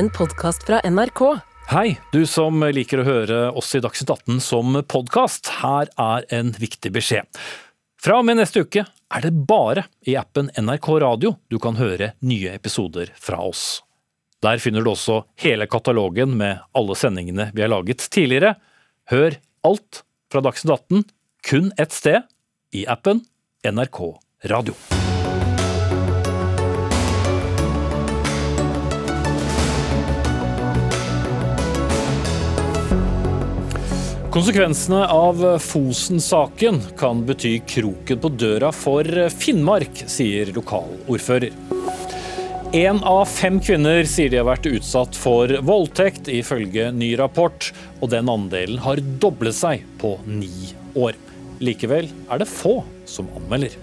en podkast fra NRK. Hei, du som liker å høre oss i Dagsnytt 18 som podkast. Her er en viktig beskjed. Fra og med neste uke er det bare i appen NRK Radio du kan høre nye episoder fra oss. Der finner du også hele katalogen med alle sendingene vi har laget tidligere. Hør alt fra Dagsnytt 18 kun ett sted, i appen NRK Radio. Konsekvensene av Fosen-saken kan bety kroken på døra for Finnmark, sier lokalordfører. Én av fem kvinner sier de har vært utsatt for voldtekt, ifølge ny rapport, og den andelen har doblet seg på ni år. Likevel er det få som anmelder.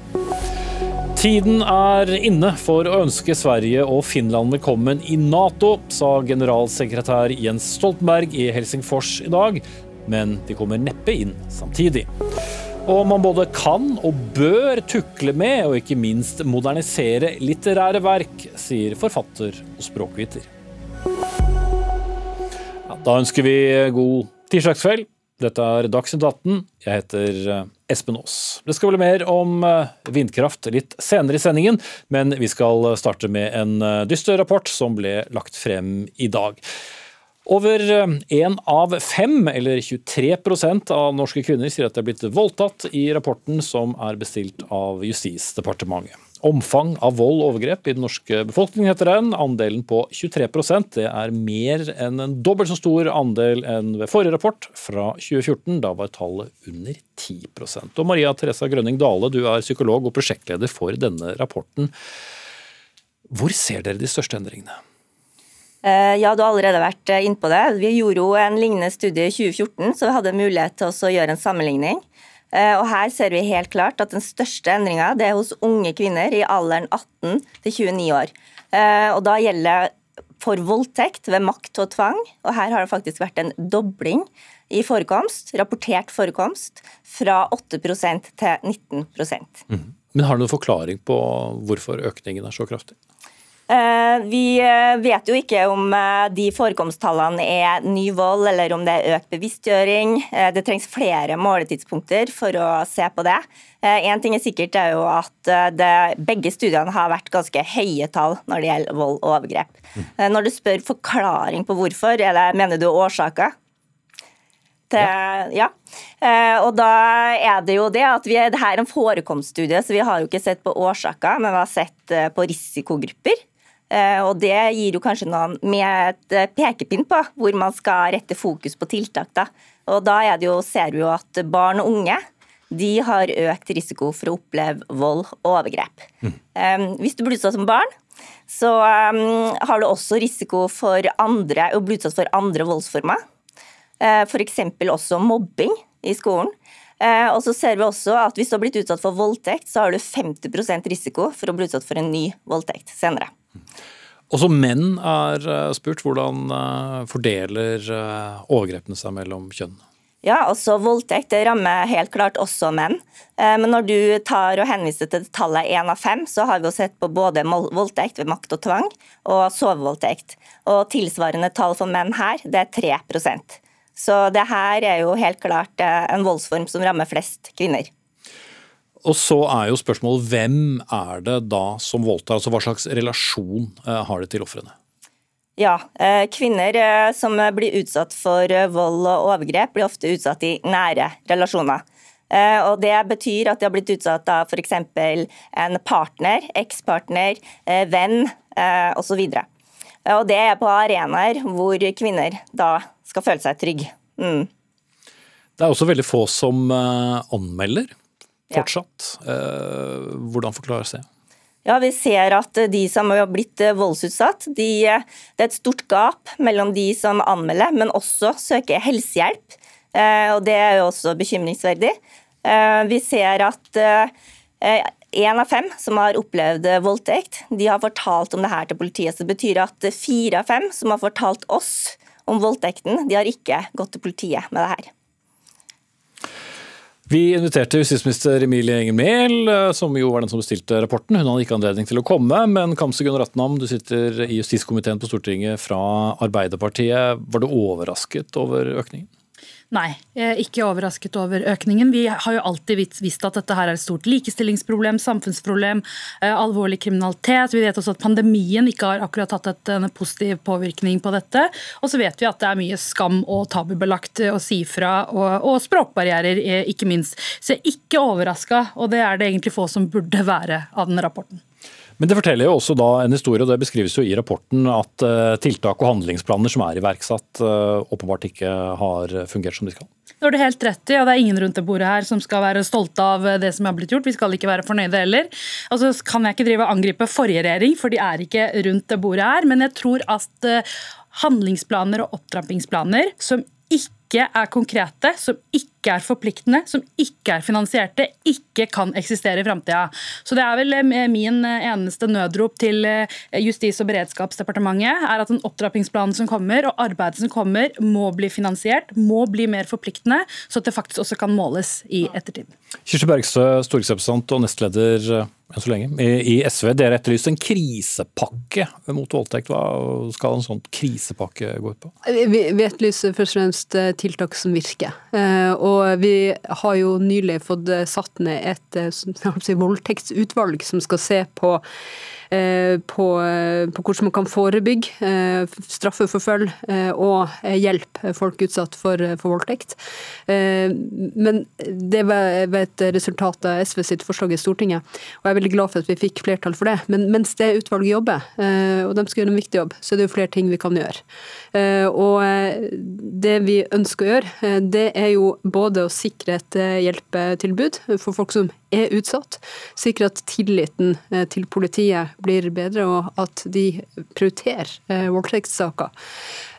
Tiden er inne for å ønske Sverige og Finland velkommen i Nato, sa generalsekretær Jens Stoltenberg i Helsingfors i dag men de kommer neppe inn samtidig. Og man både kan og bør tukle med, og ikke minst modernisere litterære verk, sier forfatter og språkviter. Ja, da ønsker vi god tirsdagskveld. Dette er Dagsnytt 18. Jeg heter eh, Espen Aas. Det skal bli mer om eh, vindkraft litt senere i sendingen, men vi skal starte med en eh, dyster rapport som ble lagt frem i dag. Over én eh, av fem, eller 23% av norske kvinner, sier at de er blitt voldtatt i rapporten som er bestilt av Justisdepartementet. Omfang av vold og overgrep i den norske befolkningen, heter den. Andelen på 23% det er mer enn en dobbelt så stor andel enn ved forrige rapport, fra 2014. Da var tallet under 10% Og Maria Teresa Grønning Dale, du er psykolog og prosjektleder for denne rapporten. Hvor ser dere de største endringene? Eh, ja, du har allerede vært eh, inne på det. Vi gjorde jo en lignende studie i 2014, så vi hadde mulighet til å gjøre en sammenligning. Eh, og Her ser vi helt klart at den største endringa er hos unge kvinner i alderen 18 til 29 år. Og Da gjelder for voldtekt ved makt og tvang. Og Her har det faktisk vært en dobling i forekomst, rapportert forekomst, fra 8% til 19 mm. Men Har du noen forklaring på hvorfor økningen er så kraftig? Eh, vi eh, vet jo ikke om eh, de forekomsttallene er ny vold eller om det er økt bevisstgjøring. Det trengs flere måletidspunkter for å se på det. Én ting er sikkert er jo at det, begge studiene har vært ganske høye tall når det gjelder vold og overgrep. Mm. Når du spør forklaring på hvorfor, eller mener du årsaker? Til, ja. ja. Og da er det jo det at vi, det her er en forekomststudie, så vi har jo ikke sett på årsaker, men vi har sett på risikogrupper. Eh, og Det gir jo kanskje noen med et eh, pekepinn på hvor man skal rette fokus på tiltak. Da, og da jo, ser vi jo at barn og unge de har økt risiko for å oppleve vold og overgrep. Mm. Hvis du blir utsatt som barn, så har du også risiko for andre, å bli utsatt for andre voldsformer. Uh, F.eks. også mobbing i skolen. Og så ser vi også at Hvis du har blitt utsatt for voldtekt, så har du 50% risiko for å bli utsatt for en ny voldtekt senere. Også menn er eh, spurt. Hvordan eh, fordeler eh, overgrepene seg mellom kjønn? Ja, også Voldtekt det rammer helt klart også menn. Men når du tar og henviser til tallet én av fem, så har vi jo sett på både voldtekt ved makt og tvang og sovevoldtekt. Og tilsvarende tall for menn her, det er 3% Så det her er jo helt klart en voldsform som rammer flest kvinner. Og så er jo spørsmålet hvem er det da som voldtar? Altså hva slags relasjon eh, har det til ofrene? Ja, eh, kvinner eh, som blir utsatt for vold og overgrep, blir ofte utsatt i nære relasjoner. Og Det betyr at de har blitt utsatt av f.eks. en partner, ekspartner, venn osv. Det er på arenaer hvor kvinner da skal føle seg trygge. Mm. Det er også veldig få som anmelder fortsatt. Ja. Eh, hvordan forklares det? Ja, Vi ser at de som har blitt eh, voldsutsatt, de, det er et stort gap mellom de som anmelder, men også søker helsehjelp. Eh, og Det er jo også bekymringsverdig. Vi ser at én av fem som har opplevd voldtekt, de har fortalt om det her til politiet. Så det betyr at fire av fem som har fortalt oss om voldtekten, de har ikke gått til politiet med det her. Vi inviterte justisminister Emilie Enger Mehl, eh, som jo var den som bestilte rapporten. Hun hadde ikke anledning til å komme, men Kamse Gunn Ratnam, du sitter i justiskomiteen på Stortinget fra Arbeiderpartiet. Var du overrasket over økningen? Nei, ikke overrasket over økningen. Vi har jo alltid visst at dette her er et stort likestillingsproblem, samfunnsproblem, eh, alvorlig kriminalitet. Vi vet også at pandemien ikke har akkurat hatt en positiv påvirkning på dette. Og så vet vi at det er mye skam og tabubelagt å si fra, og, og språkbarrierer eh, ikke minst. Så jeg er ikke overraska, og det er det egentlig få som burde være av den rapporten. Men det forteller jo også da en historie, og det beskrives jo i rapporten, at eh, tiltak og handlingsplaner som er iverksatt, eh, åpenbart ikke har fungert som de skal. Det har du helt rett i, og det er ingen rundt det bordet her som skal være stolte av det som har blitt gjort. Vi skal ikke være fornøyde heller. Altså kan jeg ikke drive og angripe forrige regjering, for de er ikke rundt det bordet her. Men jeg tror at eh, handlingsplaner og opptrappingsplaner som ikke er konkrete, som ikke er forpliktende, som ikke er finansierte, ikke kan eksistere i framtida. Så det er vel eh, min eh, eneste nødrop til eh, Justis- og beredskapsdepartementet er at den opptrappingsplanen som kommer, og arbeidet som kommer, må bli finansiert, må bli mer forpliktende, så at det faktisk også kan måles i ettertid. Kirsti Bergstø, stortingsrepresentant og nestleder enn så lenge, i SV. Dere etterlyste en krisepakke mot voldtekt. Hva skal en sånn krisepakke gå ut på? Vi, etterlyser først og fremst tiltak som virker. Og vi har jo nylig fått satt ned et si, voldtektsutvalg som skal se på Eh, på, eh, på, hvordan man kan forebygge, eh, straffeforfølge og hjelpe folk utsatt for, for voldtekt. Men det var et resultat av SV sitt forslag i Stortinget, og jeg er veldig glad for at vi fikk flertall for det. Men mens det utvalget jobber, og de skal gjøre en viktig jobb, så er det jo flere ting vi kan gjøre. Og det vi ønsker å gjøre, det er jo både å sikre et hjelpetilbud for folk som er utsatt, sikre at tilliten eh, til politiet blir bedre, og at de prioriterer eh, voldtektssaker.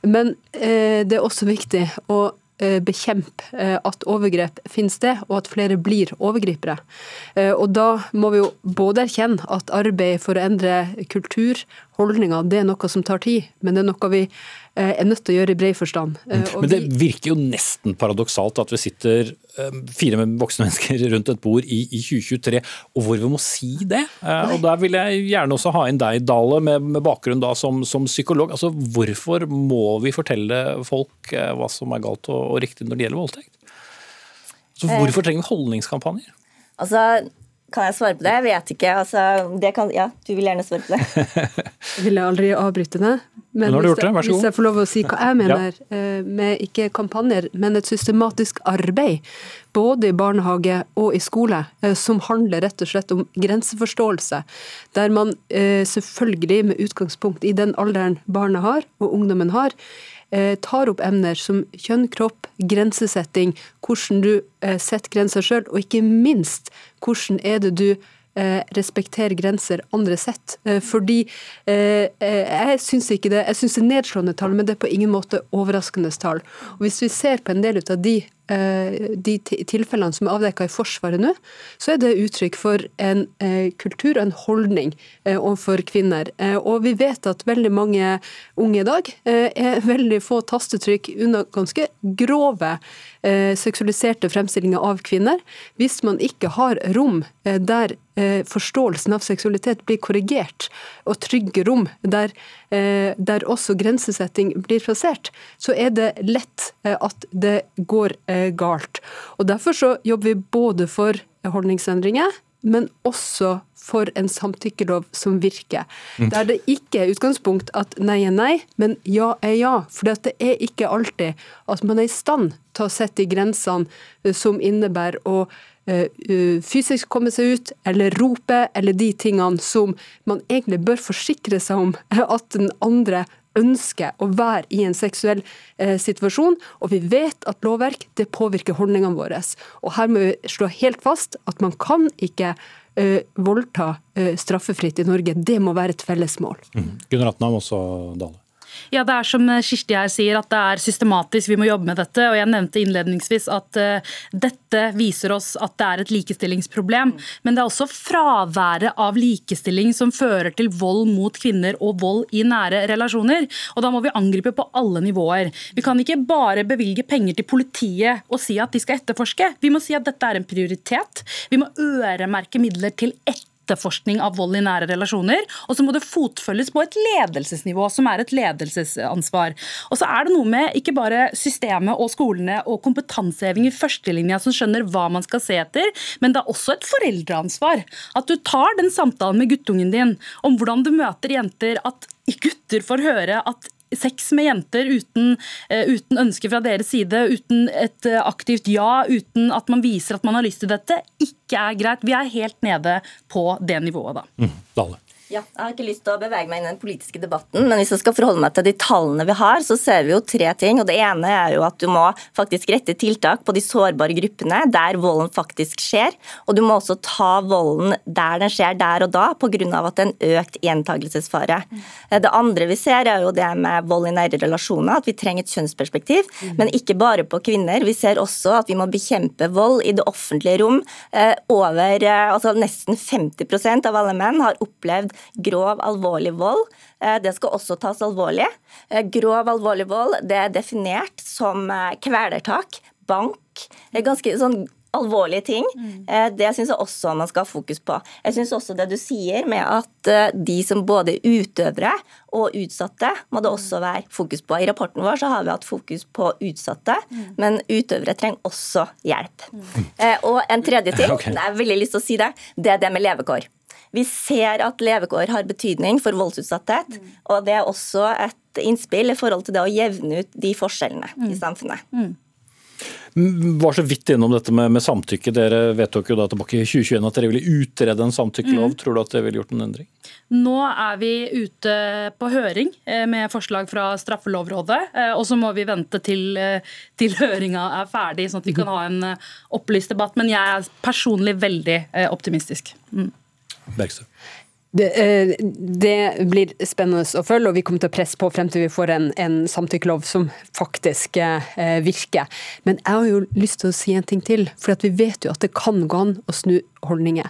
Men eh, det er også viktig å bekjempe at overgrep finner sted, og at flere blir overgripere. Og da må vi jo både erkjenne at arbeid for å endre kultur, holdninger, det er noe som tar tid, men det er noe vi Eh, er nødt til å gjøre i bred forstand. Eh, og Men det virker jo nesten paradoksalt at vi sitter eh, fire voksne mennesker rundt et bord i, i 2023, og hvor vi må si det. Og Der vil jeg gjerne også ha inn deg, Dale, med, med bakgrunn da som, som, psykolog. Altså, Hvorfor må vi fortelle folk hva som er galt og, og riktig når det gjelder voldtekt? Så Hvorfor trenger vi holdningskampanjer? Altså, kan jeg svare på det? Jeg vet ikke. Altså, kan, ja, du vil gjerne svare på det. jeg ville aldri avbryte det. Men, men hvis, jeg, hvis jeg får lov å si hva jeg mener ja. Eh, med ikke kampanjer, men et systematisk arbeid, både i barnehage og i skole, eh, som handler rett og slett om grenseforståelse. Der man eh, selvfølgelig, med utgangspunkt i den alderen barna har, og ungdommen har, tar opp emner som kjønn, kropp, grensesetting, hvordan du setter grenser sjøl, og ikke minst hvordan er det du respekterer respektere grenser andre sett. Eh, fordi eh, jeg syns det det er nedslående tall, men det er på ingen måte overraskende tall. Og Hvis vi ser på en del av de Eh, de tilfellene som er avdekka i Forsvaret nå, så er det uttrykk for en eh, kultur og en holdning eh, overfor kvinner. Og vi vet at veldig mange unge i dag er veldig få tastetrykk unna ganske grove seksualiserte fremstillinger av kvinner. Hvis man ikke har rom der forståelsen av seksualitet blir korrigert, og trygge rom der, der også grensesetting blir plassert, så er det lett at det går galt. Og Derfor så jobber vi både for holdningsendringer, men også for en samtykkelov som virker. Mm. Der det ikke er utgangspunkt at nei er nei, men ja er ja. For det er ikke alltid at man er i stand til å sette de grensene eh, som innebærer å eh, fysisk komme seg ut, eller rope, eller de tingene som man egentlig bør forsikre seg om at den andre ønsker å være i en seksuell eh, situasjon. Og vi vet at lovverk det påvirker holdningene våre. Og her må vi slå helt fast at man kan ikke eh, voldta eh, straffefritt i Norge. Det må være et felles mål. Mm. Gunnar Atnam, også Dale. Ja, det er som Kirsti her sier, at det er systematisk, vi må jobbe med dette. Og jeg nevnte innledningsvis at uh, dette viser oss at det er et likestillingsproblem. Men det er også fraværet av likestilling som fører til vold mot kvinner og vold i nære relasjoner. Og da må vi angripe på alle nivåer. Vi kan ikke bare bevilge penger til politiet og si at de skal etterforske. Vi må si at dette er en prioritet. Vi må øremerke midler til ett etterforskning av vold i nære relasjoner. Og så må det fotfølges på et ledelsesnivå, som er et ledelsesansvar. Og så er det noe med ikke bare systemet og skolene og kompetanseheving i førstelinja som skjønner hva man skal se etter, men det er også et foreldreansvar. At du tar den samtalen med guttungen din om hvordan du møter jenter, at gutter får høre at sex med jenter uten, uh, uten, ønske fra deres side, uten et uh, aktivt ja, uten at man viser at man har lyst til dette, ikke er greit. Vi er helt nede på det nivået da. Mm. Ja, jeg har ikke lyst til å bevege meg inn i den politiske debatten, men hvis jeg skal forholde meg til de tallene vi har, så ser vi jo tre ting. og Det ene er jo at du må faktisk rette tiltak på de sårbare gruppene der volden faktisk skjer. Og du må også ta volden der den skjer der og da, pga. at det er en økt gjentagelsesfare. Det andre vi ser, er jo det med vold i nære relasjoner, at vi trenger et kjønnsperspektiv. Men ikke bare på kvinner. Vi ser også at vi må bekjempe vold i det offentlige rom. Eh, over, eh, altså Nesten 50% av alle menn har opplevd grov, alvorlig vold. Eh, det skal også tas alvorlig. Eh, grov, alvorlig vold det er definert som eh, kvelertak, bank. Det er ganske sånn alvorlige ting. Mm. Det syns jeg også man skal ha fokus på. Jeg syns også det du sier med at de som både er utøvere og utsatte, må det også være fokus på. I rapporten vår så har vi hatt fokus på utsatte, mm. men utøvere trenger også hjelp. Mm. Og en tredje ting, okay. jeg har veldig lyst til å si det, det er det med levekår. Vi ser at levekår har betydning for voldsutsatthet, mm. og det er også et innspill i forhold til det å jevne ut de forskjellene mm. i samfunnet. Var så vidt innom dette med, med, samtykke. Dere vedtok jo da tilbake i 2021 at dere ville utrede en samtykkelov. Mm. Tror du at det ville gjort en endring? Nå er vi ute på høring eh, med forslag fra Straffelovrådet. Eh, og så må vi vente til, eh, til høringa er ferdig, sånn at vi kan ha en opplyst debatt. Men jeg er personlig veldig optimistisk. Mm. Bergstø. Det, eh, det, blir spennende å følge, og vi kommer til å presse på frem til vi får en, en samtykkelov som faktisk eh, virker. Men jeg har jo lyst til å si en ting til, for vi vet jo at det kan gå an å snu holdninger.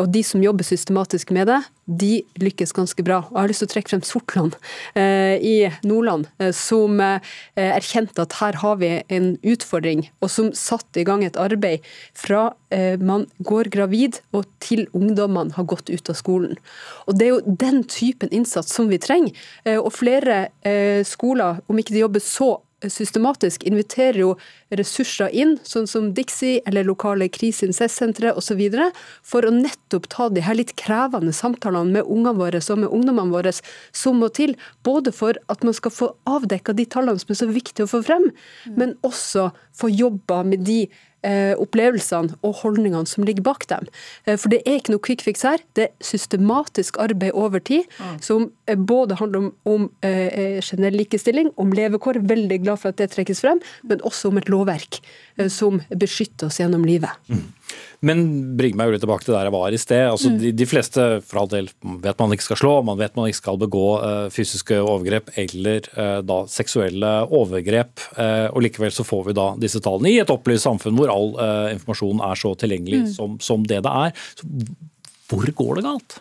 Og de som jobber systematisk med det, de lykkes ganske bra. Og jeg har lyst til å trekke frem Sortland eh, i Nordland, eh, som eh, erkjente at her har vi en utfordring, og som satte i gang et arbeid fra eh, man går gravid og til ungdommene har gått ut av skolen. Og Det er jo den typen innsats som vi trenger. Eh, og flere eh, skoler, om ikke de jobber så systematisk inviterer jo ressurser inn, sånn som Dixie eller lokale kriseincestsentre osv., for å nettopp ta de her litt krevende samtalene med ungene våre og med ungdommene våre som må til, både for at man skal få avdekka de tallene som er så viktige å få frem, men også få jobba med de opplevelsene og holdningene som ligger bak dem. Eh, for det er ikke noe quick fix her. Det er systematisk arbeid over tid, mm. som eh, både handler om, om eh, eh, generell likestilling, om levekår, veldig glad for at det trekkes frem, men også om et lovverk eh, som beskytter oss gjennom livet. Mm. Men bring meg jo litt tilbake til der jeg var i sted. Altså, mm. de, de, fleste for all del vet man ikke skal slå, man vet man ikke skal begå uh, fysiske overgrep eller uh, da seksuelle overgrep. Uh, og Likevel så får vi da disse tallene i et opplyst samfunn hvor all informasjon er så tilgjengelig mm. som, som, det det er. Så, hvor går det galt?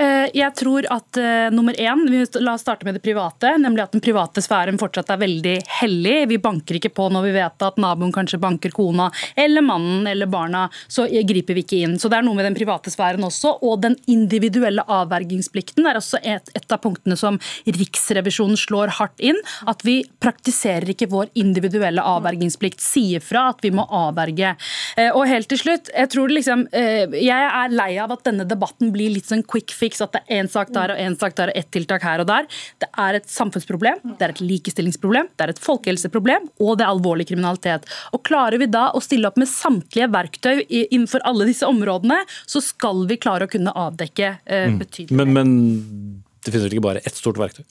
Eh, jeg tror at uh, nummer én, La oss starte med det private. nemlig at Den private sfæren fortsatt er veldig hellig. Vi banker ikke på når vi vet at naboen kanskje banker kona eller mannen eller barna. Så griper vi ikke inn. Så Det er noe med den private sfæren også. Og den individuelle avvergingsplikten er også et, et av punktene som Riksrevisjonen slår hardt inn. At vi praktiserer ikke vår individuelle avvergingsplikt. Sier fra at vi må avverge. Uh, og helt til slutt, jeg tror liksom, jeg er lei av at denne debatten blir litt sånn quick fix fiks at det er én sak der og én sak der og ett tiltak her og der. Det er et samfunnsproblem, det er et likestillingsproblem, det er et folkehelseproblem, og det er alvorlig kriminalitet. Og Klarer vi da å stille opp med samtlige verktøy innenfor alle disse områdene, så skal vi klare å kunne avdekke betydelig. mm. betydelig men, men det finnes vel ikke bare ett stort verktøy?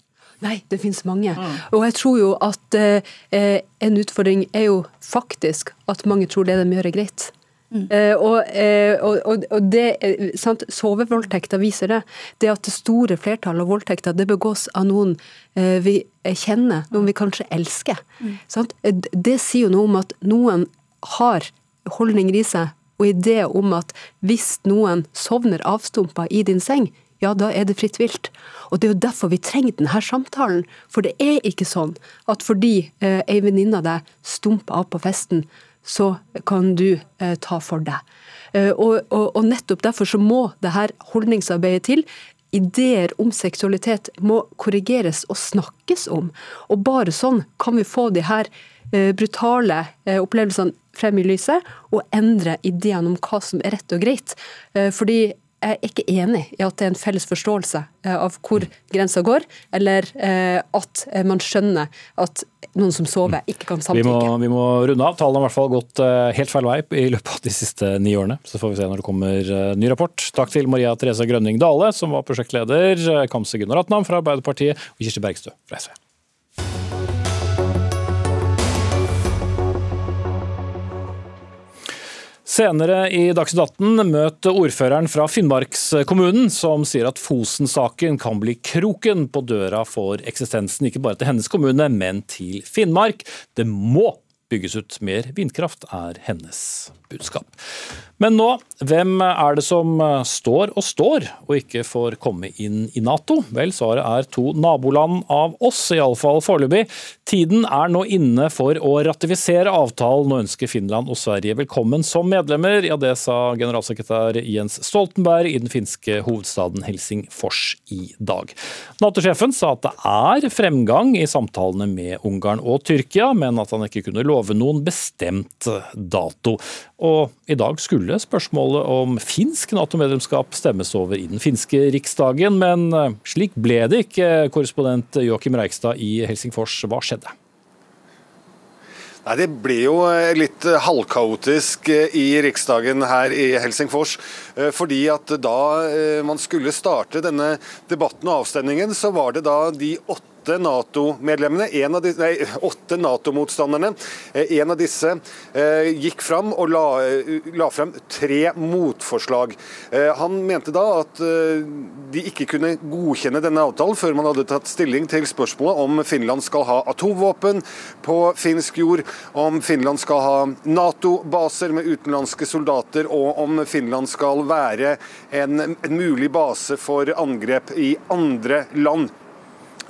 Nei, det finnes mange. Mm. Og jeg tror jo at eh, en utfordring er jo faktisk at mange tror det de gjør er greit. Mm. Uh, og, uh, og, og, det, sant, Sovevoldtekter viser det. Det at det store flertallet av voldtekter det begås av noen uh, vi kjenner, noen vi kanskje elsker. Mm. Det sier jo noe om at noen har holdninger i seg og idé om at hvis noen sovner avstumpa i din seng, ja, da er det fritt vilt. Og det er jo derfor vi trenger denne samtalen. For det er ikke sånn at fordi eh, ei venninne av deg stumper av på festen, så kan du eh, ta for deg. Eh, og, og, og, nettopp derfor så må det her holdningsarbeidet til. Ideer om seksualitet må korrigeres og snakkes om. Og bare sånn kan vi få de her eh, brutale eh, opplevelsene frem i lyset, og endre ideene om hva som er rett og greit. Eh, fordi jeg er ikke enig i at det er en felles forståelse eh, av hvor grensa går, eller eh, at man skjønner at noen som sover, ikke kan samtykke. Vi må, vi må runde av. Tallene har i hvert fall gått helt feil vei i løpet av de siste ni årene. Så får vi se når det kommer ny rapport. Takk til Maria Therese Grønning Dale, som var prosjektleder, Kamse Gunnar Atnam fra Arbeiderpartiet og Kirsti Bergstø fra SV. Senere i Dagsnytt 18 møt ordføreren fra Finnmarkskommunen, som sier at Fosen-saken kan bli kroken på døra for eksistensen, ikke bare til hennes kommune, men til Finnmark. Det må bygges ut mer vindkraft, er hennes budskap. Men nå, hvem er det som eh, står og står og ikke får komme inn i Nato? Vel, svaret er to naboland av oss, iallfall foreløpig. Tiden er nå inne for å ratifisere avtalen og ønsker Finland og Sverige velkommen som medlemmer. Ja, det sa generalsekretær Jens Stoltenberg i den finske hovedstaden Helsingfors i dag. Nato-sjefen sa at det er fremgang i samtalene med Ungarn og Tyrkia, men at han ikke kunne love noen bestemt dato. Og i dag skulle spørsmålet om finsk Nato-medlemskap stemmes over i den finske riksdagen, men eh, slik ble det ikke. Korrespondent Joakim Reikstad i Helsingfors, hva skjedde? Nei, Det ble jo eh, litt eh, halvkaotisk i Riksdagen her i Helsingfors. Fordi at da man skulle starte denne debatten og avstemningen, så var det da de åtte åtte Nato-medlemmene, nei, åtte Nato-motstanderne. Eh, en av disse eh, gikk fram og la, eh, la frem tre motforslag. Han mente da at de ikke kunne godkjenne denne avtalen før man hadde tatt stilling til spørsmålet om Finland skal ha atomvåpen på finsk jord, om Finland skal ha Nato-baser med utenlandske soldater, og om Finland skal være en mulig base for angrep i andre land.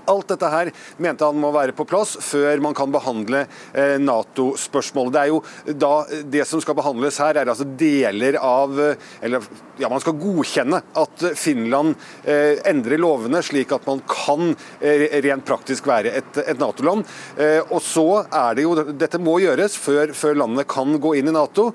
Alt dette her mente han må være på plass før man kan behandle eh, Nato-spørsmålet. Det er jo da det som skal behandles her, er altså deler av Eller ja, man skal godkjenne at Finland eh, endrer lovene slik at man kan eh, rent praktisk være et, et Nato-land. Og så er det jo Dette må gjøres før, før landet kan gå inn i Nato.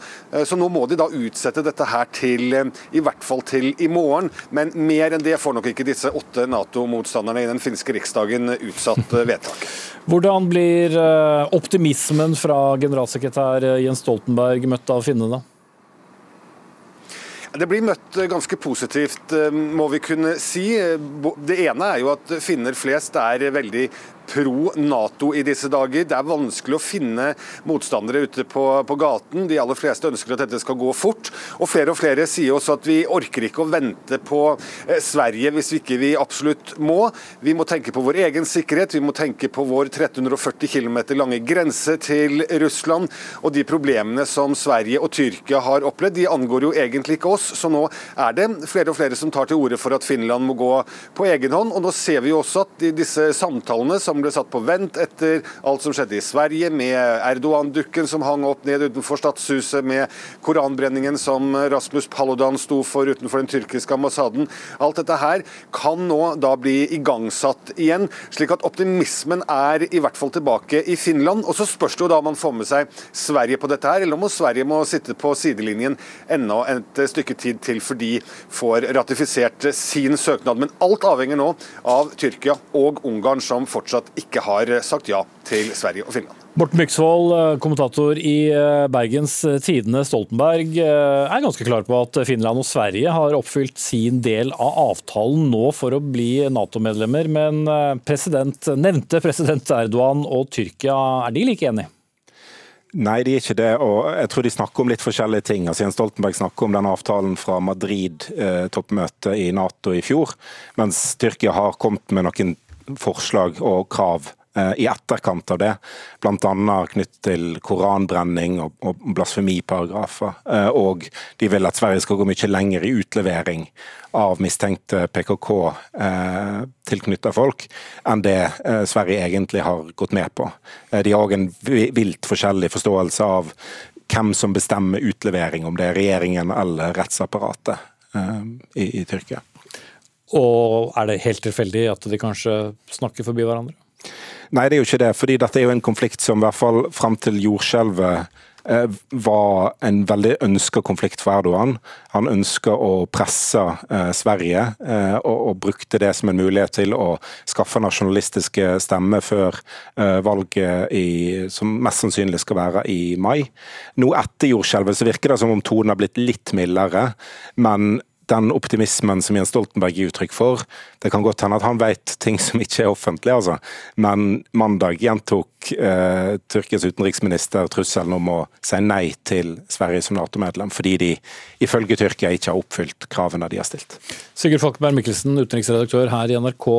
Så nå må de da utsette dette her til i hvert fall til i morgen. Men mer enn det får nok ikke disse åtte Nato-motstanderne i den finske riksdagen dagen utsatt vedtak. Hvordan blir eh, optimismen fra generalsekretær Jens Stoltenberg møtt av finnene? Det blir møtt ganske positivt, eh, må vi kunne si. Det ene er jo at finner flest er veldig pro Nato i disse dager. Det er vanskelig å finne motstandere ute på, på, gaten. De aller fleste ønsker at dette skal gå fort. Og flere og flere sier også at vi orker ikke å vente på eh, Sverige hvis ikke vi absolutt må. Vi må tenke på vår egen sikkerhet, vi må tenke på vår 1340 km lange grense til Russland. Og de problemene som Sverige og Tyrkia har opplevd, de angår jo egentlig ikke oss. Så nå er det flere og flere som tar til orde for at Finland må gå på egen hånd. Og nå ser vi jo også at disse samtalene som som ble satt på vent etter alt som skjedde i Sverige, med Erdogan-dukken som hang opp ned utenfor Stadshuset, med koranbrenningen som Rasmus Paludan sto for utenfor den tyrkiske ambassaden. Alt dette her kan nå da bli igangsatt igjen, slik at optimismen er i hvert fall tilbake i Finland. Og så spørs det jo da om man får med seg Sverige på dette her, eller om Sverige må sitte på sidelinjen enda et stykke tid til for de får ratifisert sin søknad. Men alt avhenger nå av Tyrkia og Ungarn, som fortsatt fortsatt ikke har sagt ja til Sverige og Finland. Morten Myksvold, eh, kommentator i eh, Bergens Tidende. Stoltenberg eh, er ganske klar på at Finland og Sverige har oppfylt sin del av avtalen nå for å bli Nato-medlemmer, men president, nevnte president Erdogan og Tyrkia, er de like enige? Nei, de er ikke det. og Jeg tror de snakker om litt forskjellige ting. Altså Jens Stoltenberg snakker om den avtalen fra Madrid-toppmøtet eh, i Nato i fjor, mens Tyrkia har kommet med noen forslag og krav Eh, i etterkant av det, bl.a. knyttet til koranbrenning og, og blasfemiparagrafer. Eh, og de vil at Sverige skal gå mye lenger i utlevering av mistenkte PKK-tilknytta eh, folk enn det Sverige egentlig har gått med på. De har òg en vilt forskjellig forståelse av hvem som bestemmer utlevering, om det er regjeringen eller rettsapparatet i, i Tyrkia. Og er det helt tilfeldig at de kanskje snakker forbi hverandre? Nei, det er jo ikke det. fordi dette er jo en konflikt som i hvert fall fram til jordskjelvet eh, var en veldig ønska konflikt for Erdogan. Han ønska å presse eh, Sverige, eh, og, og, brukte det som en mulighet til å skaffe nasjonalistiske stemmer før eh, valget i, som mest sannsynlig skal være i mai. Nå etter jordskjelvet så virker det som om tonen har blitt litt mildere, men den optimismen som Jens Stoltenberg gir uttrykk for. Det kan godt hende at han vet ting som ikke er offentlige, altså. Men mandag gjentok eh, Tyrkias utenriksminister trusselen om å si nei til Sverige som Nato-medlem, fordi de ifølge Tyrkia ikke har oppfylt kravene de har stilt. Sigurd Falkenberg Mikkelsen, utenriksredaktør her i NRK.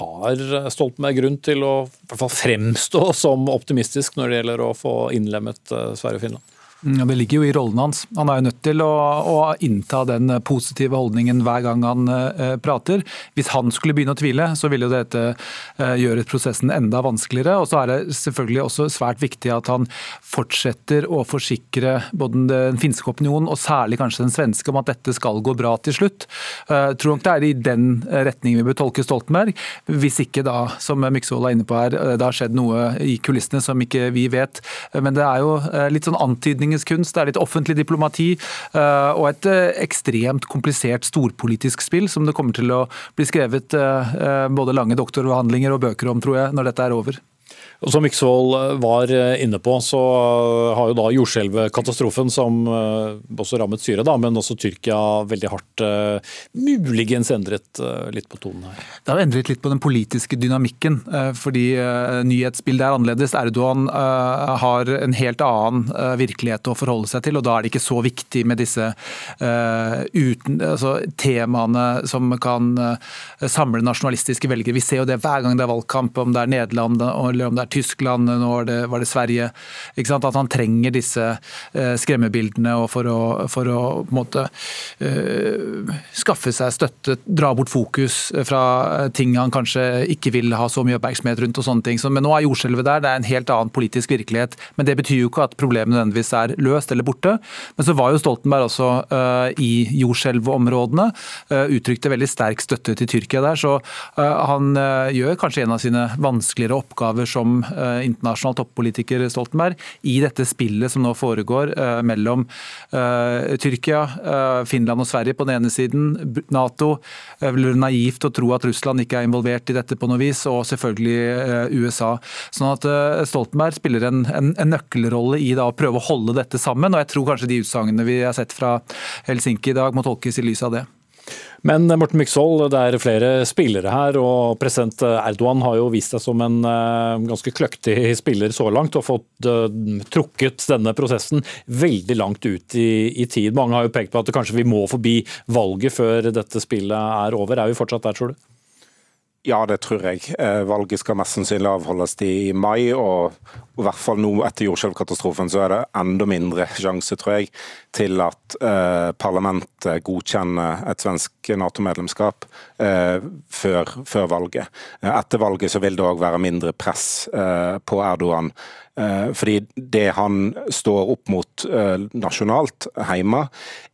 Har Stoltenberg grunn til å fremstå som optimistisk når det gjelder å få innlemmet eh, Sverige og Finland? Mm, det ligger jo i rollen hans. Han er jo nødt til å, å, innta den positive holdningen hver gang han uh, prater. Hvis han skulle begynne å tvile, så ville jo dette uh, gjøre prosessen enda vanskeligere. Og så er det selvfølgelig også svært viktig at han fortsetter å forsikre både den finske opinionen og særlig kanskje den svenske om at dette skal gå bra til slutt. Uh, tror nok det er i den retningen vi bør tolke Stoltenberg. Hvis ikke da, som Myksvold er inne på her, det har skjedd noe i kulissene som ikke vi vet. Men det er jo litt sånn antydninger forhandlingens kunst, det er litt offentlig diplomati eh, og et eh, ekstremt komplisert storpolitisk spill som det kommer til å bli skrevet eh, både lange doktoravhandlinger og bøker om, tror jeg, når dette er over. Som Myksvold eh, var eh, inne på, så eh, har jo da jordskjelvkatastrofen, som også rammet Syria, da, men også Tyrkia veldig hardt, muligens endret litt på tonen her? Det har endret litt på den politiske dynamikken, fordi nyhetsbildet er annerledes. Erdogan har en helt annen virkelighet å forholde seg til, og da er det ikke så viktig med disse uten, altså, temaene som kan samle nasjonalistiske velgere. Vi ser jo det hver gang det er valgkamp, om det er Nederland eller om det er Tyskland, nå det, var det Sverige. At han trenger disse eh, skremmebildene for å, for å måte uh, skaffe seg støtte, dra bort fokus fra ting han kanskje ikke vil ha så mye oppmerksomhet rundt. og sånne ting. Men nå er jordskjelvet der, det er en helt annen politisk virkelighet. Men det betyr jo ikke at problemet nødvendigvis er løst eller borte. Men så var jo Stoltenberg også i jordskjelvområdene. Uttrykte veldig sterk støtte til Tyrkia der. Så han gjør kanskje en av sine vanskeligere oppgaver som Eh, internasjonal toppolitiker Stoltenberg i dette spillet som nå foregår eh, mellom eh, Tyrkia, Finland og Sverige på den ene siden, Nato. Det er naivt å tro at Russland ikke er involvert i dette på noe vis, og selvfølgelig USA. Sånn at Stoltenberg spiller en, en, en nøkkelrolle i da, å prøve å holde dette sammen, og jeg tror kanskje de utsagnene vi har sett fra Helsinki i dag må tolkes i lys av det. Men Morten Myksvold, det er flere spillere her, og president Erdogan har jo vist seg som en uh, ganske kløktig spiller så langt, og fått trukket denne prosessen veldig langt ut i, i, tid. Mange har jo pekt på at kanskje vi må forbi valget før dette spillet er over. Er vi fortsatt der, tror du? Ja, det tror jeg. Eh, valget skal mest sannsynlig avholdes i mai, og i hvert fall nå etter jordskjelvkatastrofen så er det enda mindre sjanse, tror jeg, til at eh, parlamentet godkjenner et svensk Nato-medlemskap eh, før, før, valget. Eh, etter valget så vil det òg være mindre press eh, på Erdogan. Eh, fordi det han står opp mot nasjonalt hjemme,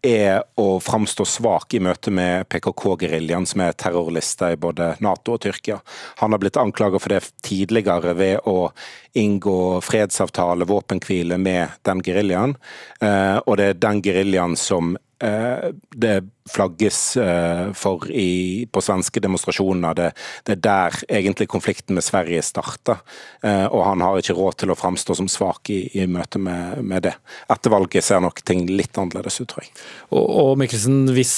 er å framstå svak i møte med PKK-geriljaen, som er terrorlister i både Nato og Tyrkia. Han har blitt anklaget for det tidligere ved å inngå fredsavtale, våpenhvile med den geriljaen. Eh, og det er den geriljaen som eh, det flagges eh, for i, på svenske demonstrasjoner. Det, det, er der egentlig konflikten med Sverige starta. Og han har ikke råd til å framstå som svak i, i møte med, med, det. Etter valget ser nok ting litt annerledes ut, tror jeg. Og, og Mikkelsen, hvis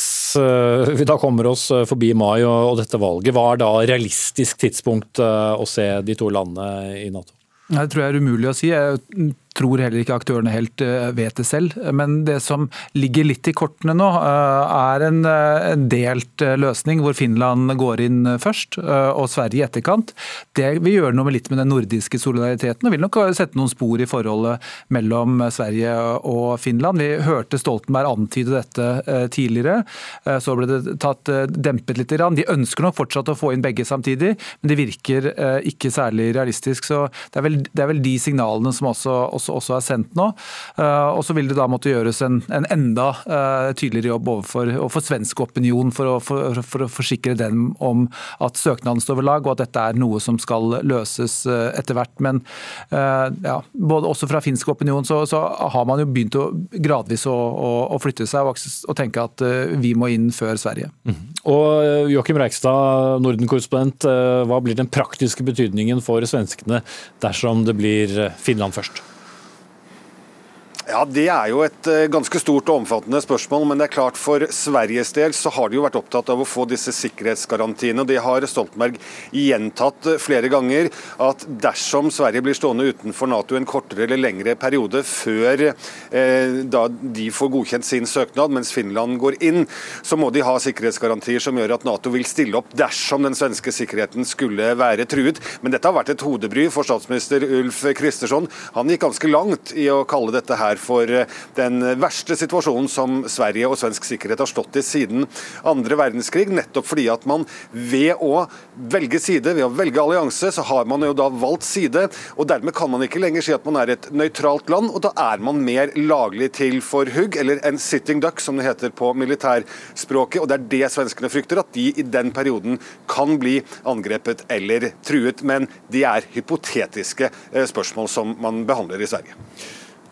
vi da kommer oss forbi mai og, og dette valget, hva er da realistisk tidspunkt å se de to landene i Nato? Det tror jeg er umulig å si. Jeg tror heller ikke aktørene helt eh, vet det selv. Men det som ligger litt i kortene nå, eh, er en, eh, delt løsning hvor Finland går inn først og Sverige i etterkant. Det vil gjøre noe litt med den nordiske solidariteten og vil nok sette noen spor i forholdet mellom Sverige og Finland. Vi hørte Stoltenberg antyde dette tidligere. Så ble det tatt dempet litt. De ønsker nok fortsatt å få inn begge samtidig, men det virker ikke særlig realistisk. Så det er vel, det er vel de signalene som også også, også er sendt nå. Eh, og så vil det da måtte gjøres en, en enda eh, tydeligere jobb overfor, overfor svensk opinion for å, for, for å, forsikre dem om at søknaden står ved lag, og at dette er noe som skal løses eh, etter hvert. Men ja, både også fra finsk opinion så, så har man jo begynt å gradvis å, å, å flytte seg og, og, tenke at vi må inn før Sverige. Mm. Og Joakim Reikstad, Norden-korrespondent, hva blir den praktiske betydningen for svenskene dersom det blir Finland først? Ja, Det er jo et eh, ganske stort og omfattende spørsmål. Men det er klart for Sveriges del så har de jo vært opptatt av å få disse sikkerhetsgarantiene. og Det har Stoltenberg gjentatt eh, flere ganger. At dersom Sverige blir stående utenfor Nato en kortere eller lengre periode før eh, da de får godkjent sin søknad, mens Finland går inn, så må de ha sikkerhetsgarantier som gjør at Nato vil stille opp dersom den svenske sikkerheten skulle være truet. Men dette har vært et hodebry for statsminister Ulf Kristersson. Han gikk ganske langt i å kalle dette her for eh, den verste situasjonen som Sverige og svensk sikkerhet har stått i siden andre verdenskrig. Nettopp fordi at man ved å velge side, ved å velge allianse, så har man jo da valgt side. og Dermed kan man ikke lenger si at man er et nøytralt land, og da er man mer laglig til for hugg, eller en sitting duck, som det heter på militærspråket. og Det er det svenskene frykter, at de i den perioden kan bli angrepet eller truet. Men de er hypotetiske eh, spørsmål som man behandler i Sverige.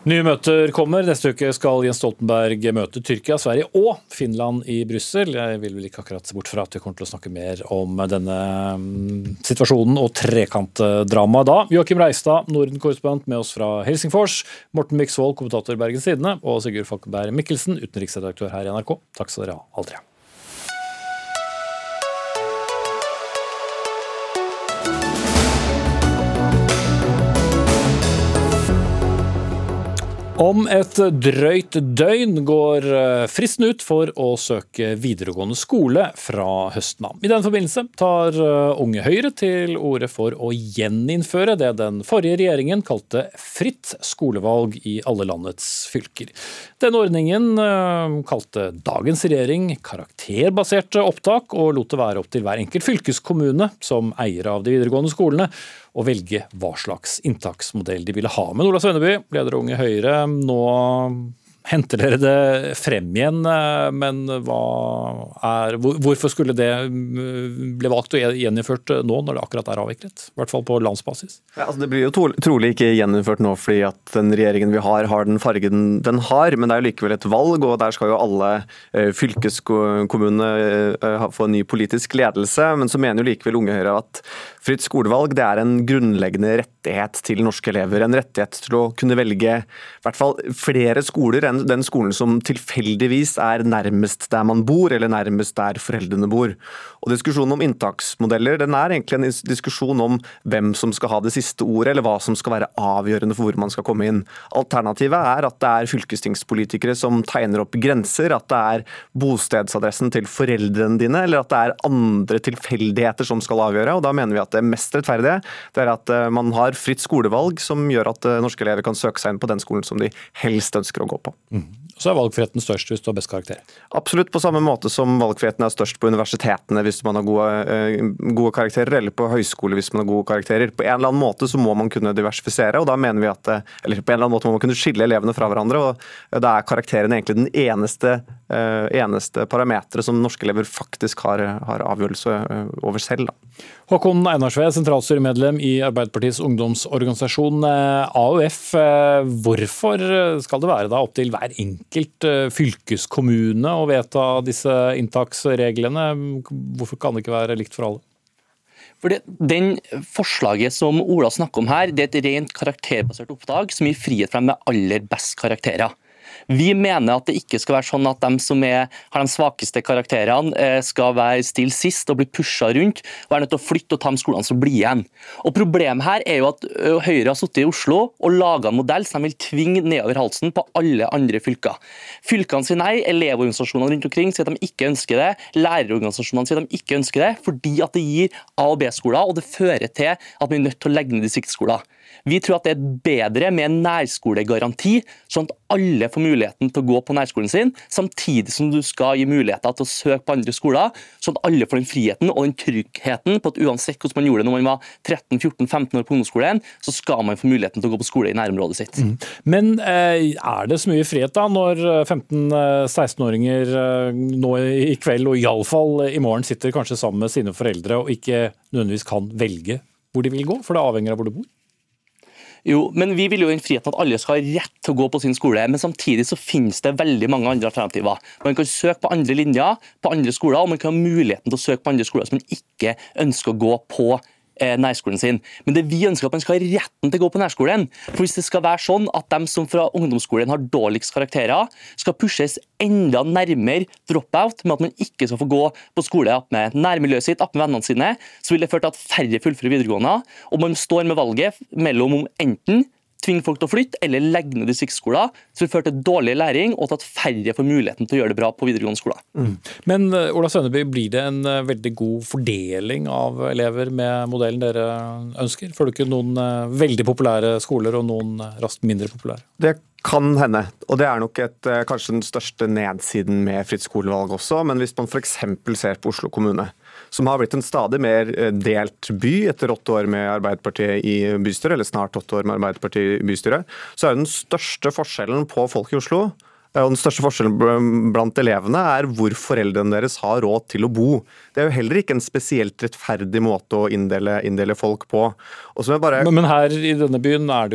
Nye møter kommer. Neste uke skal Jens Stoltenberg møte Tyrkia, Sverige og Finland i Brussel. Jeg vil vel ikke akkurat se bort fra at vi kommer til å snakke mer om denne mm, situasjonen og trekantdramaet da. Joakim Reistad, Norden-korrespondent med oss fra Helsingfors. Morten Myksvold, kommentator i Bergens Tidende. Og Sigurd Falkenberg Mikkelsen, utenriksredaktør her i NRK. Takk skal dere ha, alle tre. Om et drøyt døgn går eh, fristen ut for å søke videregående skole fra høsten av. I den forbindelse tar eh, Unge Høyre til orde for å gjeninnføre det den forrige regjeringen kalte fritt skolevalg i alle landets fylker. Denne ordningen eh, kalte dagens regjering karakterbaserte opptak, og lot det være opp til hver enkelt fylkeskommune som eier av de videregående skolene å velge hva slags inntaksmodell de ville ha. Men Ola Svenneby, leder Unge Høyre, nå henter dere det frem igjen, eh, men er, hvorfor skulle det mm, bli valgt og gjeninnført nå, når det akkurat er avviklet? I hvert fall på landsbasis. Ja, altså det blir jo trolig ikke gjeninnført nå fordi at den regjeringen vi har, har den fargen den har, men det er jo likevel et valg, og der skal jo alle eh, fylkeskommunene eh, få en ny politisk ledelse. Men så mener jo likevel Unge Høyre at fritt skolevalg det er en grunnleggende rettighet til norske elever. En rettighet til å kunne velge i hvert fall flere skoler enn den skolen som tilfeldigvis er nærmest der man bor, eller nærmest der foreldrene bor. Og Diskusjonen om inntaksmodeller den er egentlig en diskusjon om hvem som skal ha det siste ordet, eller hva som skal være avgjørende for hvor man skal komme inn. Alternativet er at det er fylkestingspolitikere som tegner opp grenser, at det er bostedsadressen til foreldrene dine, eller at det er andre tilfeldigheter som skal avgjøre. og Da mener vi at det mest rettferdige det er at eh, man har fritt skolevalg som gjør at eh, norske elever kan søke seg inn på den skolen som de helst ønsker å gå på. Mm. Så er valgfriheten størst hvis du har best karakter? Absolutt, på samme måte som valgfriheten er størst på universitetene hvis man har gode, eh, gode, karakterer, eller på høyskole hvis man har gode karakterer. På en eller annen måte så må man kunne diversifisere, og da mener vi at eh, eller på en eller annen måte må man kunne skille elevene fra hverandre. og Da er karakteren egentlig den eneste, eh, eneste parameteret som norske elever faktisk har, har avgjørelse over selv. Da. Håkon Einarsve, sentralstyremedlem i Arbeiderpartiets ungdomsorganisasjon AUF. Hvorfor skal det være da opp til hver enkelt fylkeskommune å vedta disse inntaksreglene? Hvorfor kan det ikke være likt for alle? For den Forslaget som Ola snakker om her, det er et rent karakterbasert opptak som gir frihet for dem med aller best karakterer. Vi mener at det ikke skal være sånn at de som er, har de svakeste karakterene, eh, skal være stille sist og bli pusha rundt og er nødt til å flytte og ta de skolene som blir igjen. Og Problemet her er jo at Høyre har sittet i Oslo og laga en modell som de vil tvinge nedover halsen på alle andre fylker. Fylkene sier nei, elevorganisasjonene rundt omkring sier at de ikke ønsker det, lærerorganisasjonene sier at de ikke ønsker det, fordi at det gir A- og B-skoler, og det fører til at vi er nødt til å legge ned distriktsskoler. Vi tror at det er bedre med en nærskolegaranti, sånn at alle får muligheten til å gå på nærskolen sin, samtidig som du skal gi muligheter til å søke på andre skoler, sånn at alle får den friheten og den tryggheten på at uansett hvordan man gjorde det når man var 13-14-15 år på ungdomsskolen, så skal man få muligheten til å gå på skole i nærområdet sitt. Mm. Men eh, er det så mye frihet da, når 15-16-åringer eh, nå i kveld, og iallfall i morgen, sitter kanskje sammen med sine foreldre og ikke nødvendigvis kan velge hvor de vil gå, for det avhenger av hvor du bor? Jo, men Vi vil jo den friheten at alle skal ha rett til å gå på sin skole, men samtidig så finnes det veldig mange andre alternativer. Man kan søke på andre linjer, på andre skoler, og man kan ha muligheten til å søke på andre skoler som man ikke ønsker å gå på nærskolen sin. Men det vi ønsker at man skal ha retten til å gå på nærskolen. For Hvis det skal være sånn at de som fra ungdomsskolen har dårligst karakterer, skal pushes enda nærmere drop-out med at man ikke skal få gå på skole med nærmiljøet sitt, med vennene sine, så vil det føre til at færre fullfører videregående. Og man står med valget mellom om enten tvinge folk til å flytte eller legge ned distriktsskoler, som vil føre til dårlig læring og til at færre får muligheten til å gjøre det bra på videregående skoler. Mm. Men eh, Ola Sønneby, blir det en eh, veldig god fordeling av elever med modellen dere ønsker? Får du ikke noen eh, veldig populære skoler og noen raskt mindre populære? Det kan hende, og det er nok et, kanskje den største nedsiden med fritt skolevalg også. Men hvis man f.eks. ser på Oslo kommune, som har blitt en stadig mer eh, delt by etter åtte år med Arbeiderpartiet i bystyret, eller snart åtte år med Arbeiderpartiet i bystyret, så er den største forskjellen på folk i Oslo og Den største forskjellen blant elevene er hvor foreldrene deres har råd til å bo. Det er jo heller ikke en spesielt rettferdig måte å inndele, inndele folk på. Bare... Men, men, her i denne byen da,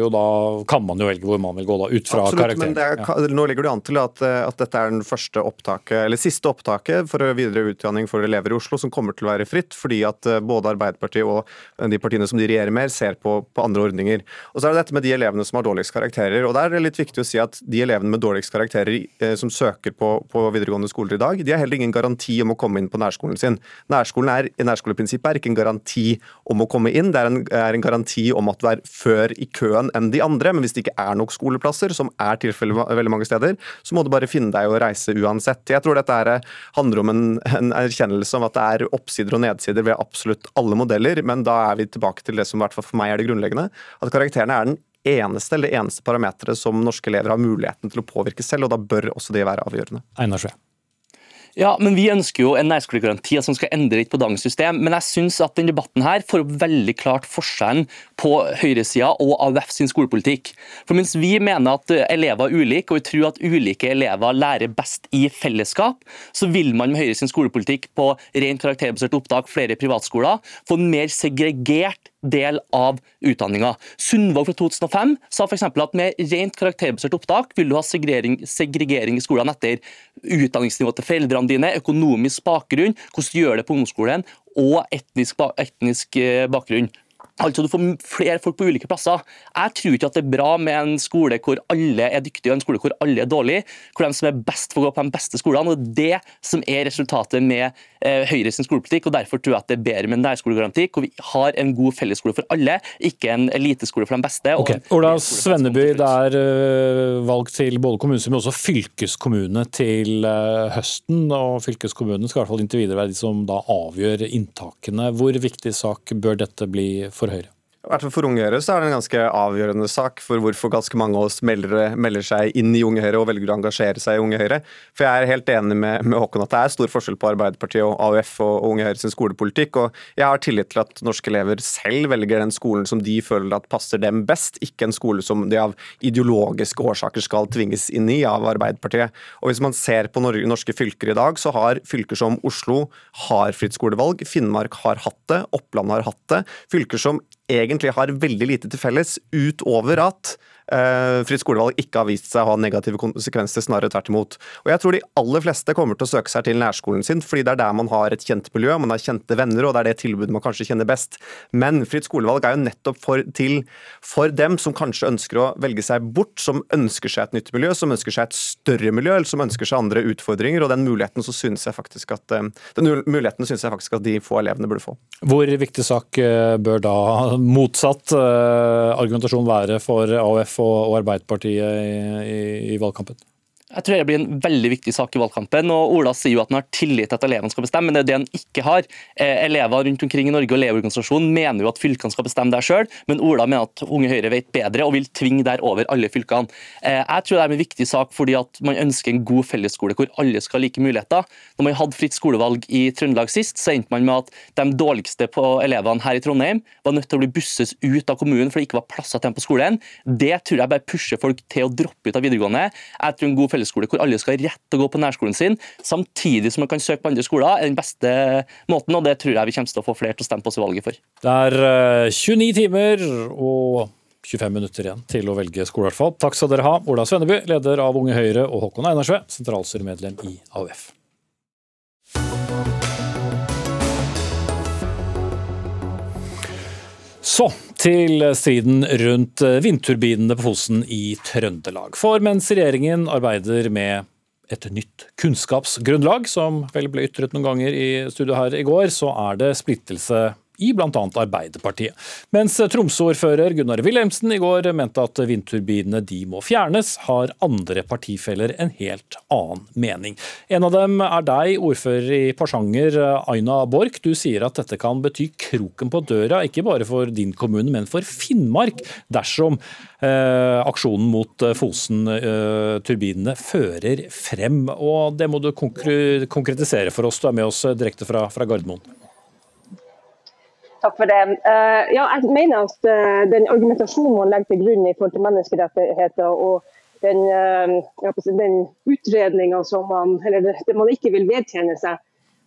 kan man jo velge hvor man vil gå, da, ut fra Absolutt, karakter. Men er, ja. Nå ligger det an til at, at, dette er den første opptaket, eller siste opptaket for videre utdanning for elever i Oslo som kommer til å være fritt, fordi at eh, både Arbeiderpartiet og de partiene som de regjerer med, ser på, på andre ordninger. Og så er det dette med de elevene som har dårligst karakterer. og Der er det litt viktig å si at de elevene med dårligst karakterer eh, som søker på, på videregående skoler i dag, de har heller ingen garanti om å komme inn på nærskolen sin. Nærskolen er, Nærskoleprinsippet er ikke en garanti om å komme inn, det er en, er en garanti om at du er før i køen enn de andre. Men hvis det ikke er nok skoleplasser, som er tilfellet veldig mange steder, så må du bare finne deg å reise uansett. Jeg tror dette her handler om en, en erkjennelse om at det er oppsider og nedsider ved absolutt alle modeller, men da er vi tilbake til det som i hvert fall for meg er det grunnleggende, at karakterene er den eneste eller det eneste parameteret som norske elever har muligheten til å påvirke selv, og da bør også det være avgjørende. Einar Sjø. Ja, men Vi ønsker jo en nærskolegaranti som skal endre litt på dagens system. Men jeg synes at denne debatten her får opp veldig klart forskjellen på høyresida og AUF sin skolepolitikk. For Mens vi mener at elever er ulike, og vi tror at ulike elever lærer best i fellesskap, så vil man med Høyre sin skolepolitikk på rent karakterbasert opptak, flere privatskoler, få en mer segregert del av utdanninga. Sundvåg fra 2005 sa f.eks. at med rent karakterbasert opptak vil du ha segregering, i skolene etter utdanningsnivå til foreldrene dine, økonomisk bakgrunn, hvordan du gjør det på ungdomsskolen, og etnisk, etnisk eh, bakgrunn. Altså Du får flere folk på ulike plasser. Jeg tror ikke at det er bra med en skole hvor alle er dyktige og en skole hvor alle er dårlige. Hvor de som er best får gå på de beste skolene. og Det er det som er resultatet med eh, Høyre sin skolepolitikk. og Derfor tror jeg at det er bedre med en nærskolegaranti hvor vi har en god fellesskole for alle, ikke en eliteskole for de beste. Okay. Ola Svenneby, det er uh, valg til både kommunestyre, men også fylkeskommune til uh, høsten. og Fylkeskommunen skal i hvert fall inntil videre være de som da avgjør inntakene. Hvor viktig sak bør dette bli for for Høyre? Hvert fall For Unge Høyre så er det en ganske avgjørende sak for hvorfor ganske mange av oss melder, melder, seg inn i Unge Høyre og velger å engasjere seg i Unge Høyre. For jeg er helt enig med, med Håkon at det er stor forskjell på Arbeiderpartiet og AUF og, og Unge Høyre sin skolepolitikk. og Jeg har tillit til at norske elever selv velger den skolen som de føler at passer dem best, ikke en skole som de av ideologiske årsaker skal tvinges inn i av Arbeiderpartiet. Og Hvis man ser på norske fylker i dag, så har fylker som Oslo har fritt skolevalg, Finnmark har hatt det, Oppland har hatt det. Fylker som egentlig har veldig lite til felles, utover at fritt skolevalg ikke har vist seg å ha negative konsekvenser, snarere tvert imot. Og jeg tror de aller fleste kommer til å søke seg til nærskolen sin, fordi det er der man har et kjent miljø, man har kjente venner, og det er det tilbudet man kanskje kjenner best. Men fritt skolevalg er jo nettopp for, til for dem som kanskje ønsker å velge seg bort, som ønsker seg et nytt miljø, som ønsker seg et større miljø, eller som ønsker seg andre utfordringer. og Den muligheten så synes jeg faktisk at, eh, den muligheten synes jeg faktisk at de få elevene burde få. Hvor viktig sak eh, bør da motsatt eh, argumentasjon være for AUF og Arbeiderpartiet i, i, i valgkampen? Jeg tror det blir en veldig viktig sak i valgkampen. og Ola sier jo at han har tillit til at elevene skal bestemme, men det er det han ikke har. Eh, elever rundt omkring i Norge og Elevorganisasjonen mener jo at fylkene skal bestemme der sjøl, men Ola mener at Unge Høyre vet bedre og vil tvinge der over alle fylkene. Eh, jeg tror det er en viktig sak fordi at man ønsker en god fellesskole hvor alle skal ha like muligheter. Når man hadde fritt skolevalg i Trøndelag sist, så endte man med at de dårligste på elevene her i Trondheim var nødt til å bli busses ut av kommunen fordi det ikke var plasser til dem på skolen. Det tror jeg bare pusher folk til å droppe ut av videregående. Jeg tror en god hvor alle skal ha rett til å gå på nærskolen sin, samtidig som man kan søke på andre skoler, er den beste måten. og Det tror jeg vi kommer til å få flere til å stemme på oss i valget for. Det er 29 eh, timer og 25 minutter igjen til å velge skole, i hvert fall. Takk skal dere ha, Ola Svenneby, leder av Unge Høyre, og Håkon Einarsve, sentralstyremedlem i AUF. Så til striden rundt vindturbinene på Fosen i Trøndelag. For mens regjeringen arbeider med et nytt kunnskapsgrunnlag, som vel ble ytret noen ganger i studio her i går, så er det splittelse i bl.a. Arbeiderpartiet. Mens Tromsø-ordfører Gunnar Wilhelmsen i går mente at vindturbinene de må fjernes, har andre partifeller en helt annen mening. En av dem er deg, ordfører i Porsanger, Aina Borch. Du sier at dette kan bety kroken på døra, ikke bare for din kommune, men for Finnmark, dersom eh, aksjonen mot Fosen-turbinene eh, fører frem. Og Det må du konkretisere for oss. Du er med oss direkte fra, fra Gardermoen. Takk for det. Uh, ja, jeg mener at uh, den argumentasjonen man legger til grunn i forhold til menneskerettigheter og den, uh, den utredninga som man, eller det man ikke vil vedkjenne seg,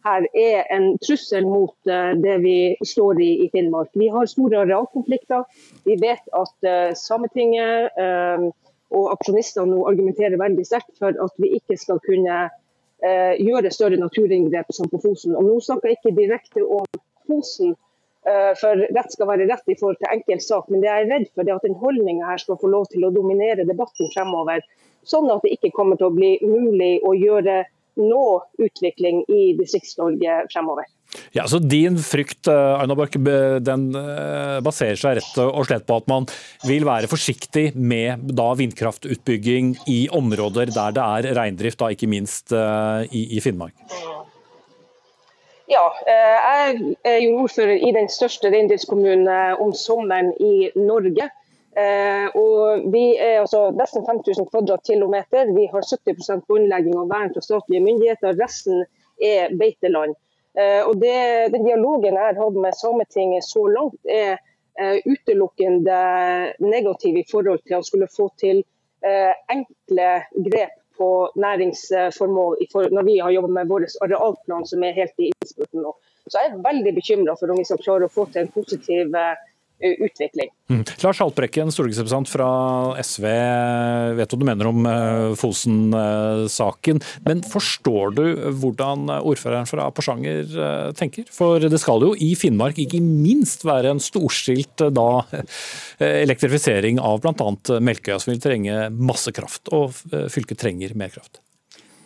her er en trussel mot det vi står i i Finnmark. Vi har store arealkonflikter. Vi vet at Sametinget og aksjonistene nå argumenterer veldig sterkt for at vi ikke skal kunne gjøre større naturinngrep som på Fosen. Og nå snakker jeg ikke direkte om Fosen, Eh, for rett skal være rett i forhold til enkeltsak, men det jeg er redd for det at den holdninga her skal få lov til å dominere debatten fremover. Sånn at det ikke kommer til å bli mulig å gjøre nå utvikling i Distrikts-Norge fremover. Ja, så Din frykt Aina Arna Borch, den eh, baserer seg rett og slett på at man vil være forsiktig med da vindkraftutbygging i områder der det er reindrift, da ikke minst i Finnmark? Ja, eh, jeg er jo ordfører i den største reindriftskommunen eh, om sommeren i Norge. Eh, og Vi er altså nesten 5000 kvadratkilometer. Vi har 70% båndlegging og vern fra statlige myndigheter. Resten er beiteland. Og det, Den dialogen jeg har hatt med Sametinget så langt, er utelukkende negativ i forhold til å skulle få til enkle grep på næringsformål når vi har jobbet med vår arealplan, som er helt i innspurten nå. Så jeg er veldig bekymra for om vi skal klare å få til en positiv uh, utvikling. Mm. Lars Haltbrekken, stortingsrepresentant fra SV, vet hva du mener om uh, Fosen-saken. Men forstår du hvordan ordføreren fra Porsanger uh, tenker? For det skal jo i Finnmark ikke minst være en storstilt da, elektrifisering av bl.a. Melkøya, som vil trenge masse kraft. Og fylket trenger mer kraft.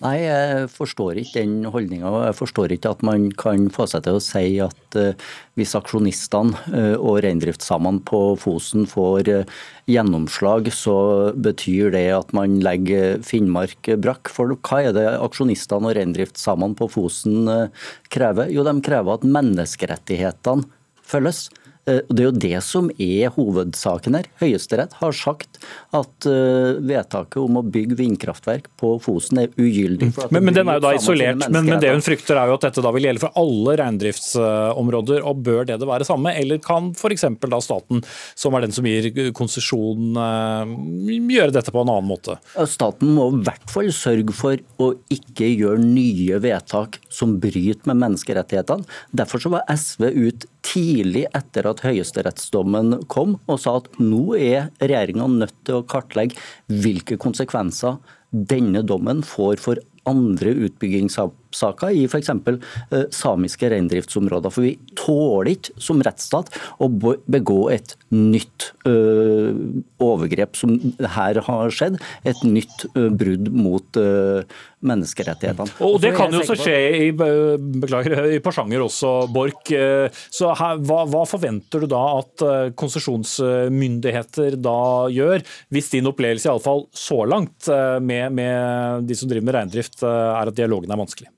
Nei, jeg forstår ikke den holdninga. Jeg forstår ikke at man kan få seg til å si at uh, hvis aksjonistene uh, og reindriftssamene på Fosen får uh, gjennomslag, så betyr det at man legger Finnmark brakk. For hva er det aksjonistene og reindriftssamene på Fosen krever? Jo, de krever at menneskerettighetene følges. Eh, det er jo det som er hovedsaken her. Høyesterett har sagt at eh, vedtaket om å bygge vindkraftverk på Fosen er ugyldig. Men, men, den er jo da isolert. Men, men, det hun frykter er jo at dette da vil gjelde for alle reindriftsområder. og Bør det det være samme, eller kan f.eks. da staten, som er den som gir konsesjon, eh, gjøre dette på en annen måte? Staten må i hvert fall sørge for å ikke gjøre nye vedtak som bryter med menneskerettighetene. Derfor så var SV ut tidlig etter at høyesterettsdommen kom, og sa at nå er regjeringa nødt til å kartlegge hvilke konsekvenser denne dommen får for andre utbyggingssaker i f.eks. Eh, samiske reindriftsområder. For vi tåler ikke som rettsstat å begå et nytt uh, overgrep som her har skjedd. Et nytt uh, brudd mot menneskerettighetene. Og Det kan jo også skje i, beklager, i Porsanger også, Borch. Så her, hva, hva, forventer du da at konsesjonsmyndigheter da gjør, hvis din opplevelse i alle fall så langt med, med de som driver med reindrift er at dialogen er vanskelig?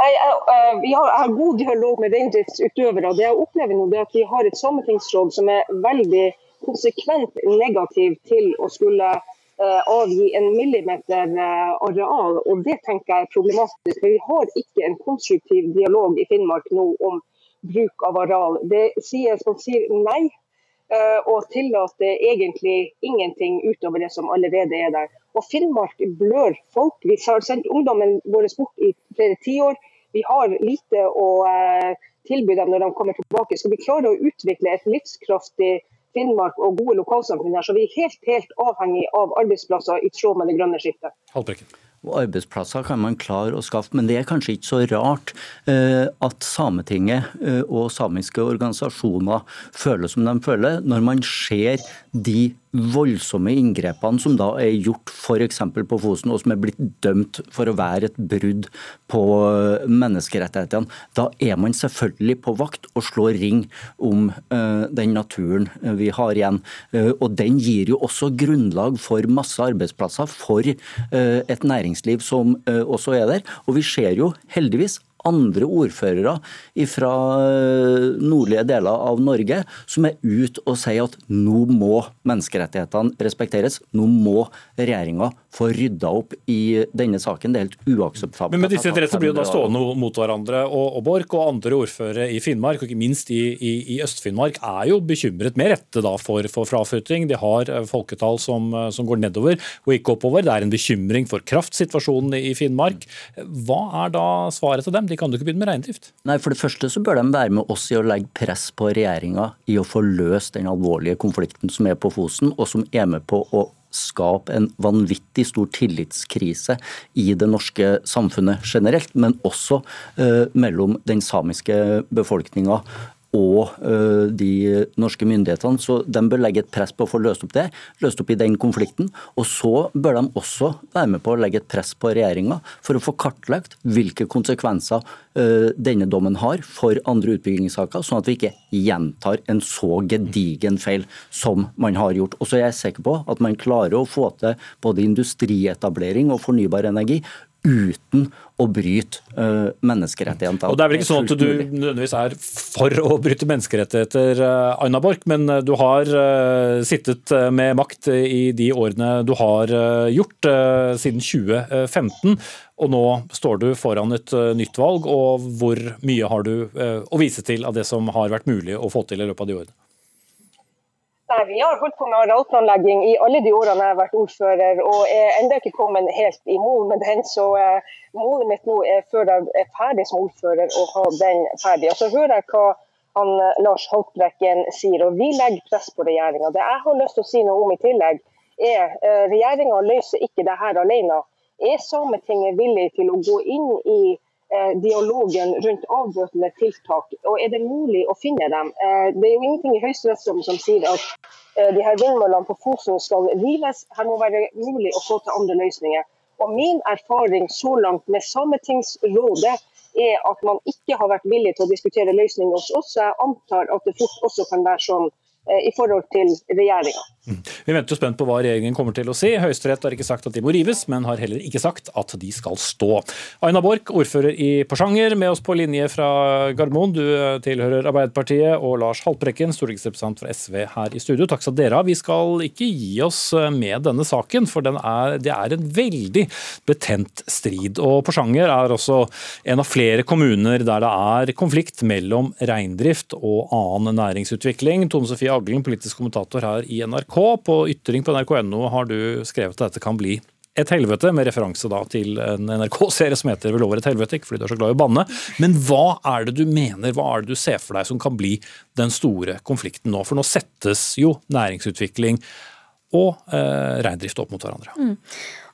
Jeg, jeg, eh, vi har, jeg har god dialog med reindriftsutøvere. Det jeg opplever nå, er at vi har et sametingsråd som er veldig konsekvent negativ til å skulle uh, avgi en millimeter uh, areal. og Det tenker jeg er problematisk. for Vi har ikke en konstruktiv dialog i Finnmark nå om bruk av areal. Det sies, Man sier nei og tillater egentlig ingenting utover det som allerede er der. Og Finnmark blør folk. Vi har sendt ungdommen vår bort i flere tiår. Vi har lite å eh, tilby dem når de kommer tilbake. Skal vi klare å utvikle et livskraftig Finnmark og gode lokalsamfunn her, så vi er helt, helt avhengig av arbeidsplasser i tråd med det grønne skiftet. Halvbrekken. Arbeidsplasser kan man klare å skaffe, men det er kanskje ikke så rart eh, at Sametinget eh, og samiske organisasjoner føler som de føler, når man ser de voldsomme inngrepene som da er gjort f.eks. på Fosen, og som er blitt dømt for å være et brudd på eh, menneskerettighetene. Da er man selvfølgelig på vakt og slår ring om uh, den naturen vi har igjen. Og den gir jo også grunnlag for masse arbeidsplasser for et næringsliv som også er der. Og vi ser jo heldigvis andre ordførere fra eh, nordlige deler av Norge som er ute og sier at nå må menneskerettighetene respekteres. Nå må regjeringa få rydda opp i denne saken. Det er helt uakseptabelt. Men, med disse interessene blir jo da stående mot hverandre. Og, og Borch og andre ordførere i Finnmark, og ikke minst i, i, i Øst-Finnmark, er jo bekymret med rette da for, for fraflytting. De har eh, folketall som, eh, som, går nedover og ikke oppover. Det er en bekymring for kraftsituasjonen i Finnmark. Hva er da svaret til dem? De kan jo ikke begynne med reindrift? Nei, For det første så bør de være med oss i å legge press på regjeringa i å få løst den alvorlige konflikten som er på Fosen, og som er med på å skape en vanvittig stor tillitskrise i det norske samfunnet generelt, men også uh, mellom den samiske befolkninga og uh, de norske myndighetene. Så de bør legge et press på å få løst opp det, løst opp i den konflikten. Og så bør de også være med på å legge et press på regjeringa for å få kartlagt hvilke konsekvenser uh, denne dommen har for andre utbyggingssaker, sånn at vi ikke gjentar en så gedigen feil som man har gjort. Og så er jeg sikker på at man klarer å få til både industrietablering og fornybar energi uten å bryte uh, menneskerettighetene. Og Det er vel ikke sånn at du nødvendigvis er for å bryte menneskerettigheter, uh, Aina Borch, men uh, du har uh, sittet med makt i de årene du har gjort, siden 2015. Og nå står du foran et nytt valg, og hvor mye har du å vise til av det som har vært mulig å få til i løpet av de årene? Nei, Vi har holdt på med arealplanlegging i alle de årene jeg har vært ordfører, og er ennå ikke kommet helt i mål med den. Så eh, målet mitt nå er før jeg er ferdig som ordfører, å ha den ferdig. Og Så hører jeg hva han, eh, Lars Haltbrekken sier, og vi legger press på regjeringa. Det jeg har lyst til å si noe om i tillegg, er at regjeringa løser ikke det her alene. Er Sametinget villig til å gå inn i Eh, dialogen rundt avbøtende tiltak. Og er det mulig å finne dem? Eh, det er jo ingenting i høyesterettsdommen som sier at eh, de her vindmøllene på Fosen skal rives. Her må være mulig å få til andre løsninger. Og Min erfaring så langt med Sametingsrådet er at man ikke har vært villig til å diskutere løsninger hos oss. Jeg antar at det fort også kan være sånn i forhold til regjeringa. Vi venter jo spent på hva regjeringen kommer til å si. Høyesterett har ikke sagt at de må rives, men har heller ikke sagt at de skal stå. Aina Borch, ordfører i Porsanger, med oss på linje fra Gardermoen. Du tilhører Arbeiderpartiet, og Lars Haltbrekken, stortingsrepresentant fra SV her i studio. Takk skal dere ha. Vi skal ikke gi oss med denne saken, for er, det er en veldig betent strid. Og Porsanger er også en av flere kommuner der det er konflikt mellom reindrift og annen næringsutvikling. Tone Sofie Aglen, politisk kommentator her i NRK NRK. På ytring på nrk.no har du skrevet at dette kan bli et helvete, med referanse da til en NRK-serie som heter 'Vi over et helvete, ikke fordi du er så glad i å banne. Men hva er det du mener, hva er det du ser for deg som kan bli den store konflikten nå? For nå settes jo næringsutvikling og eh, reindrift opp mot hverandre. Mm.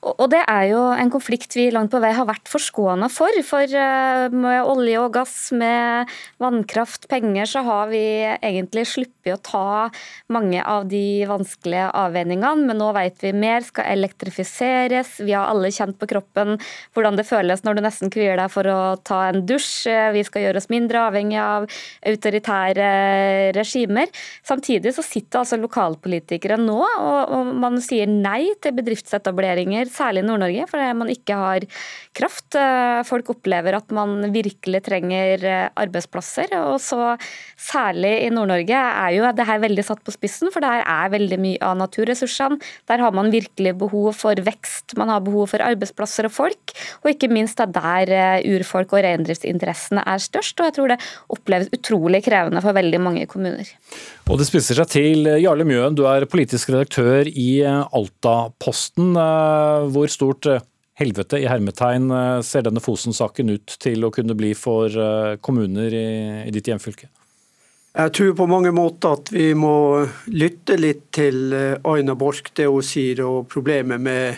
Og det er jo en konflikt vi langt på vei har vært forskåna for. For eh, med olje og gass, med vannkraft, penger, så har vi egentlig sluppet å ta mange av de vanskelige avveiningene. Men nå vet vi mer skal elektrifiseres. Vi har alle kjent på kroppen hvordan det føles når du nesten kvier deg for å ta en dusj. Vi skal gjøre oss mindre avhengig av autoritære regimer. Samtidig så sitter altså lokalpolitikere nå og, og man sier nei til bedriftsetableringer særlig i Nord-Norge, fordi man ikke har kraft. Eh, folk opplever at man virkelig trenger eh, arbeidsplasser. Og så særlig i Nord-Norge er jo det her veldig satt på spissen, for der er veldig mye av naturressursene. Der har man virkelig behov for vekst, man har behov for arbeidsplasser og folk, og ikke minst er der eh, urfolk og reindriftsinteressene er størst. Og jeg tror det oppleves utrolig krevende for veldig mange kommuner. Og det spisser seg til. Jarle Mjøen, du er politisk redaktør i Alta-posten. Hvor stort eh, helvete i hermetegn eh, ser denne Fosen-saken ut til å kunne bli for eh, kommuner i, i ditt hjemfylke? Jeg tror på mange måter at vi må lytte litt til Aina Borch, det hun sier, og problemet med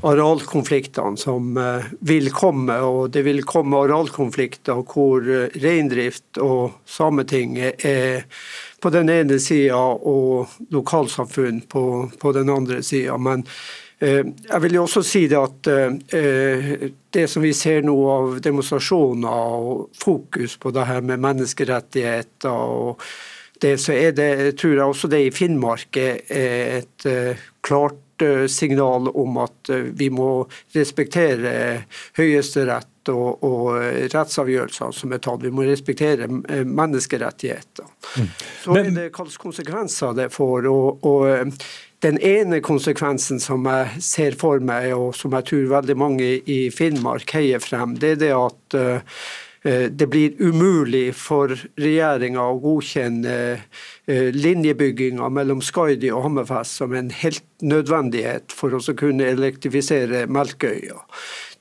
arealkonfliktene som vil komme. Og det vil komme arealkonflikter hvor reindrift og Sametinget er på den ene sida og lokalsamfunn på, på den andre sida. Men jeg vil jo også si det at eh, det som vi ser nå av demonstrasjoner og fokus på det her med menneskerettigheter og det, så er det, tror jeg også det i Finnmark er et eh, klart signal om at vi må respektere Høyesterett og, og rettsavgjørelser som er tatt. Vi må respektere menneskerettigheter. Mm. Så er det hvilke konsekvenser det får. og, og den ene konsekvensen som jeg ser for meg, og som jeg tror veldig mange i Finnmark heier frem, det er det at uh, det blir umulig for regjeringa å godkjenne uh, linjebygginga mellom Skaidi og Hammerfest som en helt nødvendighet for å kunne elektrifisere Melkøya.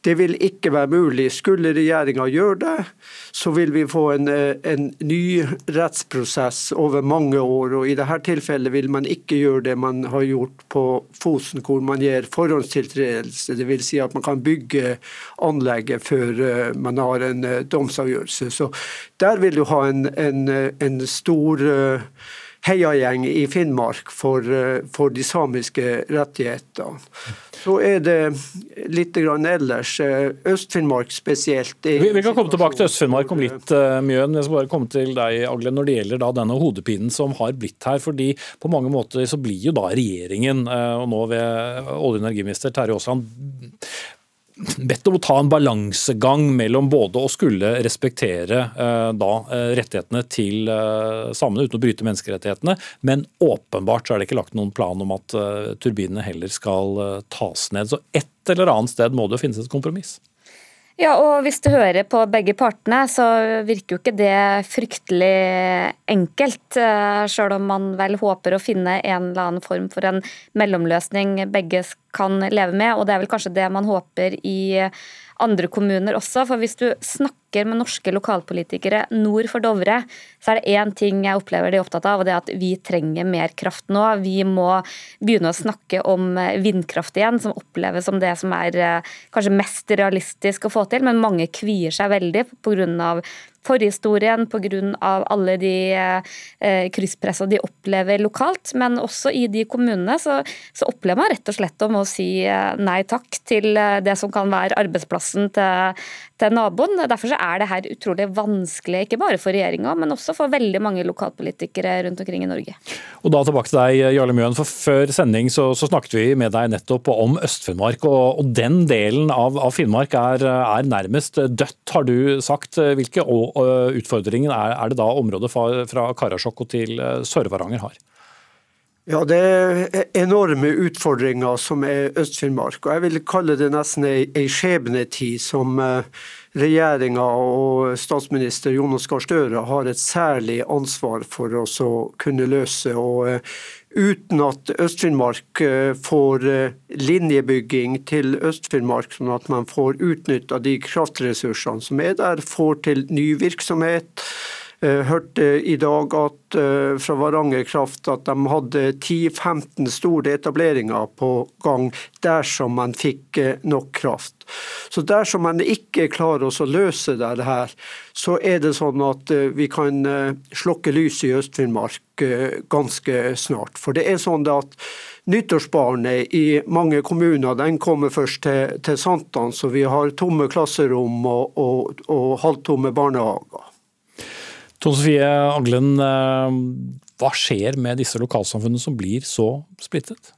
Det vil ikke være mulig. Skulle regjeringa gjøre det, så vil vi få en, eh, en, ny rettsprosess over mange år. og I dette tilfellet vil man ikke gjøre det man har gjort på Fosen, hvor man gir forhåndstiltredelse. Dvs. Si at man kan bygge anlegget før eh, man har en eh, domsavgjørelse. Så Der vil du ha en, en, en stor heiagjeng i Finnmark for, for de samiske rettighetene. Så er det litt ellers. Eh, Øst-Finnmark spesielt. Vi, vi, kan komme tilbake til Øst-Finnmark om litt, uh, Mjøen. Jeg skal bare komme til deg, Agle, når det gjelder denne hodepinen som har blitt her. fordi på mange måter så blir jo da regjeringen, og nå ved olje- og energiminister Terje Aasland, bedt om å ta en balansegang mellom både å skulle respektere eh, da, eh, rettighetene til eh, samene uten å bryte menneskerettighetene, men åpenbart så er det ikke lagt noen plan om at eh, turbinene heller skal eh, tas ned. Så et eller annet sted må det jo finnes et kompromiss. Ja, og hvis du hører på begge partene, så virker jo ikke det fryktelig enkelt. Eh, Sjøl om man vel håper å finne en eller annen form for en mellomløsning begge kan leve med. Og det er vel kanskje det man håper i andre kommuner også. For hvis du snakker med norske lokalpolitikere nord for Dovre, så er det én ting jeg opplever de er opptatt av, og det er at vi trenger mer kraft nå. Vi må begynne å snakke om vindkraft igjen, som oppleves som det som er eh, kanskje mest realistisk å få til, men mange kvier seg veldig pga forhistorien, pga. alle de eh, krysspressene de opplever lokalt. Men også i de kommunene så, så, opplever man rett og slett om å si eh, nei takk til eh, det som kan være arbeidsplassen til, til naboen. Derfor så er det her utrolig vanskelig, ikke bare for regjeringa, men også for veldig mange lokalpolitikere rundt omkring i Norge. Og da tilbake til deg, Jarle Mjøen. for Før sending så, så snakket vi med deg nettopp om Øst-Finnmark. Og, og, den delen av, av Finnmark er, er, nærmest dødt, har du sagt. Hvilke utfordringen er, er det da området fra, fra Karasjok og til eh, Sør-Varanger har? Ja, Det er enorme utfordringer som er Øst-Finnmark. og Jeg vil kalle det nesten ei skjebnetid som eh, regjeringa og statsminister Jonas Gahr Støre har et særlig ansvar for å kunne løse. og eh, uten at Øst-Finnmark får linjebygging til Øst-Finnmark, sånn at man får utnytta de kraftressursene som er der, får til ny virksomhet Eh, hørte i dag at, eh, fra Varanger Kraft at de hadde 10-15 store etableringer på gang dersom man fikk eh, nok kraft. Så dersom man ikke klarer å løse det her, så er det sånn at vi kan slokke lyset i Øst-Finnmark ganske snart. For det er sånn at Nyttårsbarnet i mange kommuner den kommer først til, til sankthans, så vi har tomme klasserom og, og, og halvtomme barnehager. Tone Sofie Aglen, eh, hva skjer med disse lokalsamfunnene som blir så splittet?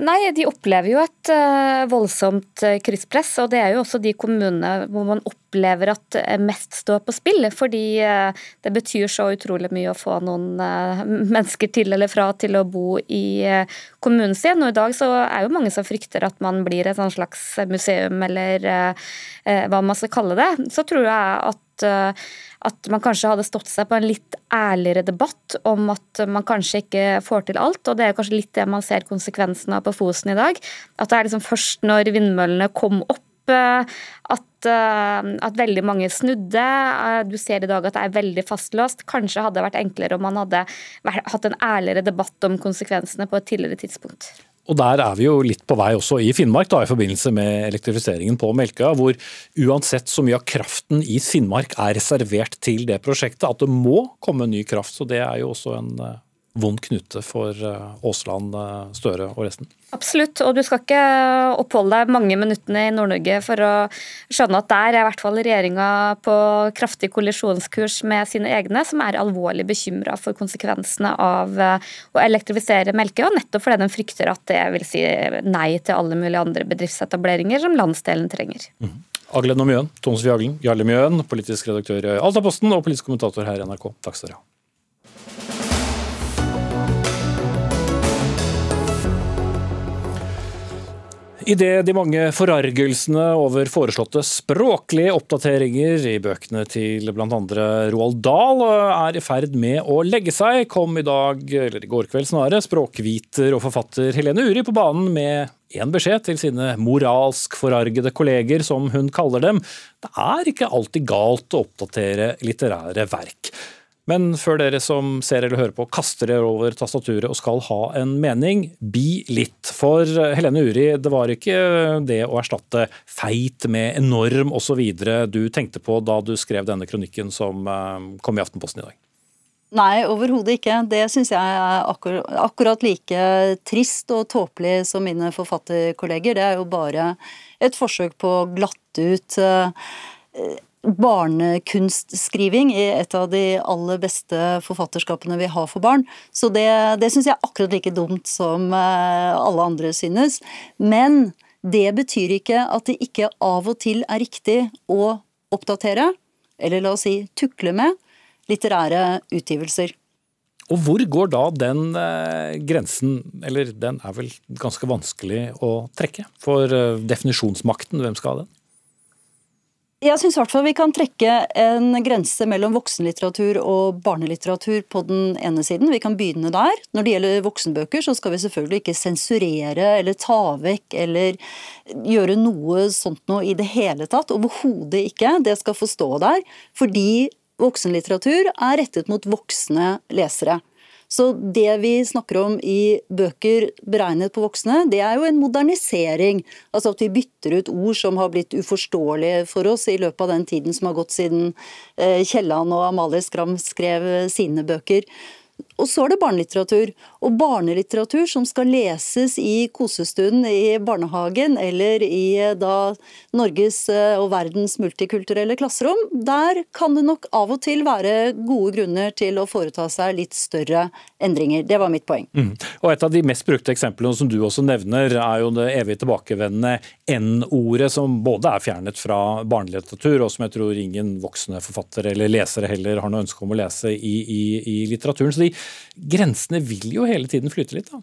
Nei, De opplever jo et uh, voldsomt uh, krysspress, og det er jo også de kommunene hvor man opplever at mest står på spill. Fordi det betyr så utrolig mye å få noen mennesker til eller fra til å bo i kommunen sin. Og i dag så er jo mange som frykter at man blir et slags museum, eller hva man skal kalle det. Så tror jeg at at man kanskje hadde stått seg på en litt ærligere debatt om at man kanskje ikke får til alt. Og det er kanskje litt det man ser konsekvensene av på Fosen i dag. At det er liksom først når vindmøllene kom opp eh, at, eh, at, veldig mange snudde. Eh, du ser i dag at det er veldig fastlåst. Kanskje hadde det vært enklere om man hadde hatt en ærligere debatt om konsekvensene på et tidligere tidspunkt. Og Der er vi jo litt på vei også i Finnmark, da, i forbindelse med elektrifiseringen på Melkøya. Hvor uansett så mye av kraften i Finnmark er reservert til det prosjektet, at det må komme ny kraft. Så det er jo også en eh, vond knute for Aasland, eh, Støre og resten. Absolutt, og du skal ikke oppholde deg mange minuttene i Nord-Norge for å skjønne at der er i hvert fall regjeringa på kraftig kollisjonskurs med sine egne, som er alvorlig bekymra for konsekvensene av eh, å elektrifisere Melkøya, nettopp fordi den frykter at det vil si nei til alle mulige andre bedriftsetableringer som landsdelen trenger. Mm. Aglen og Mjøen, Tone Sofie Aglen, Jarle Mjøen, politisk redaktør i Altaposten og politisk kommentator her i NRK. Takk skal dere ha. Idet de mange forargelsene over foreslåtte språklige oppdateringer i bøkene til bl.a. Roald Dahl er i ferd med å legge seg, kom i dag, eller i går kveld snarere, språkviter og forfatter Helene Uri på banen med én beskjed til sine moralsk forargede kolleger, som hun kaller dem. Det er ikke alltid galt å oppdatere litterære verk. Men før dere som ser eller hører på kaster dere over tastaturet og skal ha en mening, bi litt. For Helene Uri, det var ikke det å erstatte feit med enorm osv. du tenkte på da du skrev denne kronikken som eh, kom i Aftenposten i dag? Nei, overhodet ikke. Det syns jeg er akkurat, akkurat like trist og tåpelig som mine forfatterkolleger. Det er jo bare et forsøk på å glatte ut uh, barnekunstskriving i et av de aller beste forfatterskapene vi har for barn. Så det, det syns jeg er akkurat like dumt som eh, alle andre synes. Men det betyr ikke at det ikke av og til er riktig å oppdatere, eller la oss si tukle med, litterære utgivelser. Og hvor går da den eh, grensen, eller den er vel ganske vanskelig å trekke, for eh, definisjonsmakten, hvem skal ha den? Jeg syns vi kan trekke en grense mellom voksenlitteratur og barnelitteratur på den ene siden. Vi kan begynne der. Når det gjelder voksenbøker, så skal vi selvfølgelig ikke sensurere eller ta vekk eller gjøre noe sånt noe i det hele tatt. Overhodet ikke. Det skal få stå der. Fordi voksenlitteratur er rettet mot voksne lesere. Så det vi snakker om i bøker beregnet på voksne, det er jo en modernisering. Altså at vi bytter ut ord som har blitt uforståelige for oss i løpet av den tiden som har gått siden eh, Kielland og Amalie Skram skrev sine bøker. Og så er det barnelitteratur. Og barnelitteratur som skal leses i kosestund i barnehagen eller i eh, da Norges eh, og verdens multikulturelle klasserom, der kan det nok av og til være gode grunner til å foreta seg litt større endringer. Det var mitt poeng. Mm. Og Et av de mest brukte eksemplene som du også nevner, er jo det evig tilbakevendende N-ordet, som både er fjernet fra barnelitteratur, og som jeg tror ingen voksne forfattere eller lesere heller har noe ønske om å lese i, i, i litteraturen. Så de grensene vil jo hele tiden flytte litt, da?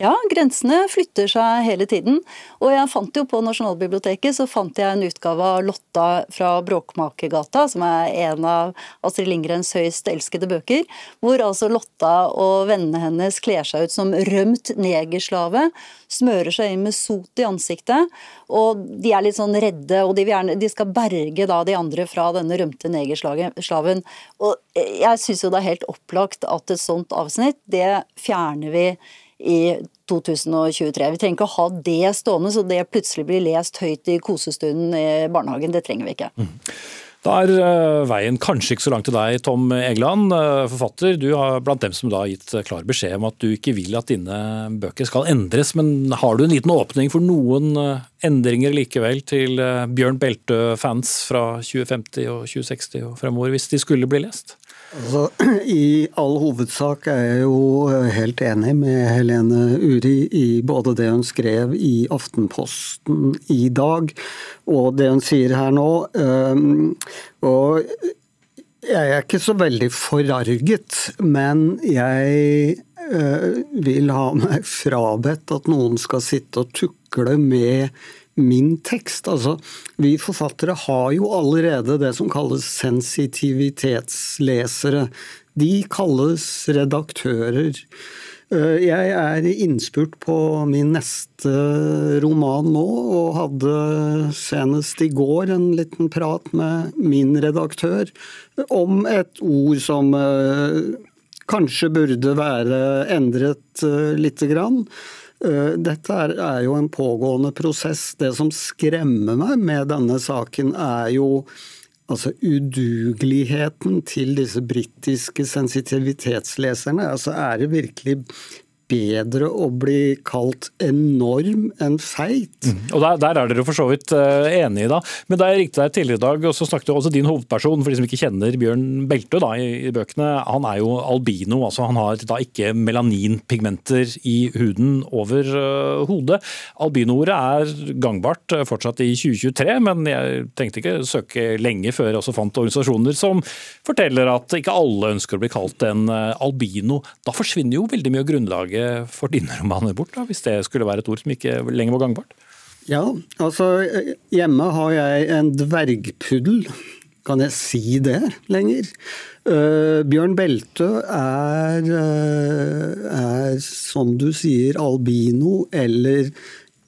Ja, grensene flytter seg hele tiden. Og jeg fant jo på Nasjonalbiblioteket så fant jeg en utgave av Lotta fra Bråkmakergata, som er en av Astrid Lindgrens høyst elskede bøker, hvor altså Lotta og vennene hennes kler seg ut som rømt negerslave, smører seg inn med sot i ansiktet, og de er litt sånn redde, og de, gjerne, de skal berge da de andre fra denne rømte negerslaven. Og jeg syns jo det er helt opplagt at et sånt avsnitt, det fjerner vi i 2023. Vi trenger ikke å ha det stående så det plutselig blir lest høyt i kosestunden i barnehagen. Det trenger vi ikke. Mm. Da er eh, veien kanskje ikke så langt til deg, Tom Egeland, eh, forfatter. Du er blant dem som da har gitt klar beskjed om at du ikke vil at dine bøker skal endres. Men har du en liten åpning for noen eh, endringer likevel til Bjørn Beltø-fans fra 2050 og 2060 og fremover, hvis de skulle bli lest? Altså, I all hovedsak er jeg jo helt enig med Helene Uri i både det hun skrev i Aftenposten i dag, og det hun sier her nå. Ehm, og jeg er ikke så veldig forarget, men jeg eh, vil ha meg frabedt at noen skal sitte og tukle med min tekst. Altså, vi forfattere har jo allerede det som kalles sensitivitetslesere. De kalles redaktører. Eh, jeg er innspurt på min neste roman nå, og hadde senest i går en liten prat med min redaktør om et ord som eh, kanskje burde være endret eh, lite grann. Eh, dette er, er, jo en pågående prosess. Det som skremmer meg med denne saken, er jo altså udugeligheten til disse britiske sensitivitetsleserne. Altså er det virkelig bedre å bli kalt enorm enn feit. Mm. Og der, der, er dere for så vidt uh, enige, da. Men da jeg ringte deg tidligere i dag, og så snakket også din hovedperson, for de som ikke kjenner Bjørn Beltø da, i, i, bøkene, han er jo albino. altså Han har da ikke melaninpigmenter i huden over uh, hodet. Albinoordet er gangbart uh, fortsatt i 2023, men jeg tenkte ikke søke lenge før jeg også fant organisasjoner som forteller at ikke alle ønsker å bli kalt en albino. Da forsvinner jo veldig mye av grunnlaget for dine romaner bort, da, hvis det skulle være et ord som ikke lenger var gangbart? Ja, altså hjemme har jeg en dvergpuddel. Kan jeg si det lenger? Uh, Bjørn Beltø er, uh, er, som du sier, albino, eller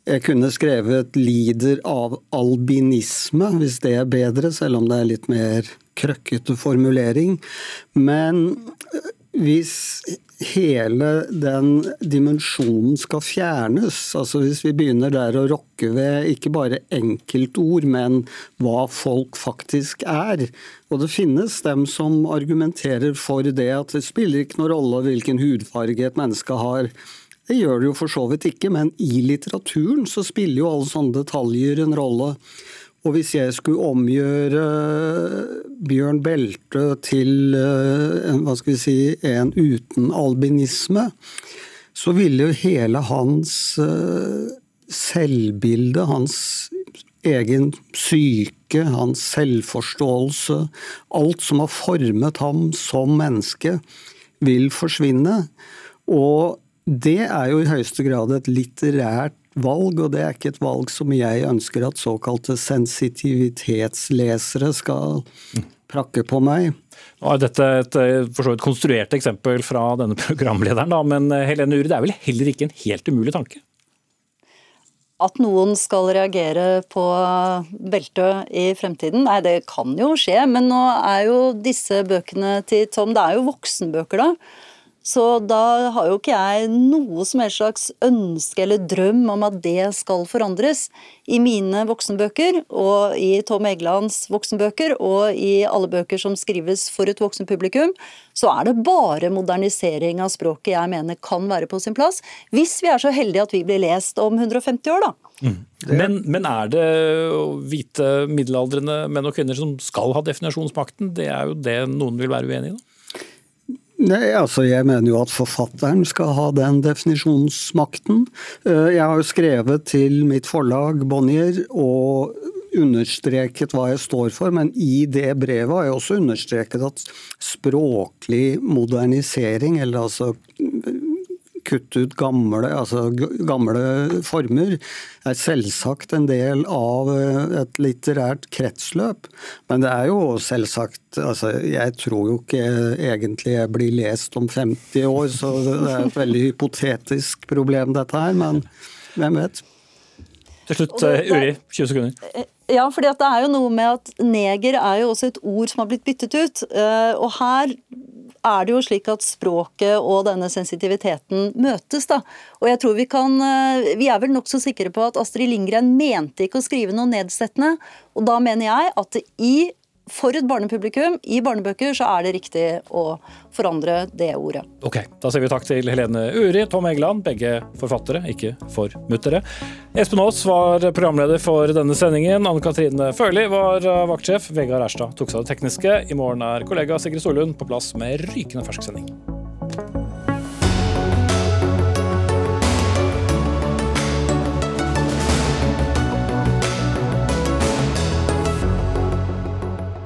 jeg kunne skrevet 'lider av albinisme', hvis det er bedre, selv om det er litt mer krøkkete formulering. Men hvis hele den dimensjonen skal fjernes, altså hvis vi begynner der å rokke ved ikke bare enkeltord, men hva folk faktisk er. Og det finnes dem som argumenterer for det, at det spiller ikke noen rolle hvilken hudfarge et menneske har. Det gjør det jo for så vidt ikke, men i litteraturen så spiller jo alle sånne detaljer en rolle. Og hvis jeg skulle omgjøre Bjørn Belte til eh, hva skal vi si, en uten albinisme, så ville jo hele hans eh, selvbilde, hans egen psyke, hans selvforståelse, alt som har formet ham som menneske, vil forsvinne. Og det er jo i høyeste grad et litterært valg, og det er ikke et valg som jeg ønsker at såkalte sensitivitetslesere skal prakke på meg. Nå er dette et for så vidt konstruert eksempel fra denne programlederen, da, men eh, Helene Uri, det er vel heller ikke en helt umulig tanke? At noen skal reagere på beltet i fremtiden, nei det kan jo skje. Men nå er jo disse bøkene til Tom, det er jo voksenbøker da. Så da har jo ikke jeg noe som helst slags ønske eller drøm om at det skal forandres. I mine voksenbøker, og i Tom Egelands voksenbøker, og i alle bøker som skrives for et voksenpublikum, så er det bare modernisering av språket jeg mener kan være på sin plass. Hvis vi er så heldige at vi blir lest om 150 år, da. Mm. Men, men, er det hvite middelaldrende menn og kvinner som skal ha definasjonsmakten? Det er jo det noen vil være uenig i? da? Nei, altså Jeg mener jo at forfatteren skal ha den definisjonsmakten. Eh, jeg har jo skrevet til mitt forlag Bonnier og understreket hva jeg står for, men i det brevet har jeg også understreket at språklig modernisering, eller altså kutte ut gamle, altså gamle former er selvsagt en del av eh, et litterært kretsløp. Men det er jo selvsagt altså Jeg tror jo ikke egentlig jeg blir lest om 50 år, så det er et veldig hypotetisk problem dette her, men hvem vet. Til slutt, eh, Uri, 20 sekunder. Ja, fordi det er jo noe med at neger er jo også et ord som har blitt byttet ut. Eh, og her er det jo slik at språket og denne sensitiviteten møtes. da. Og jeg tror Vi kan, eh, vi er vel nokså sikre på at Astrid Lindgren mente ikke å skrive noe nedsettende. Og da mener jeg at i for et barnepublikum i barnebøker så er det riktig å forandre det ordet. Ok, Da sier vi takk til Helene Uri, Tom Egeland, begge forfattere, ikke formuttere. Espen Aas var programleder for denne sendingen. Anne Katrine Førli var vaktsjef. Vegard Erstad tok seg av det tekniske. I morgen er kollega Sigrid Solund på plass med rykende fersk sending.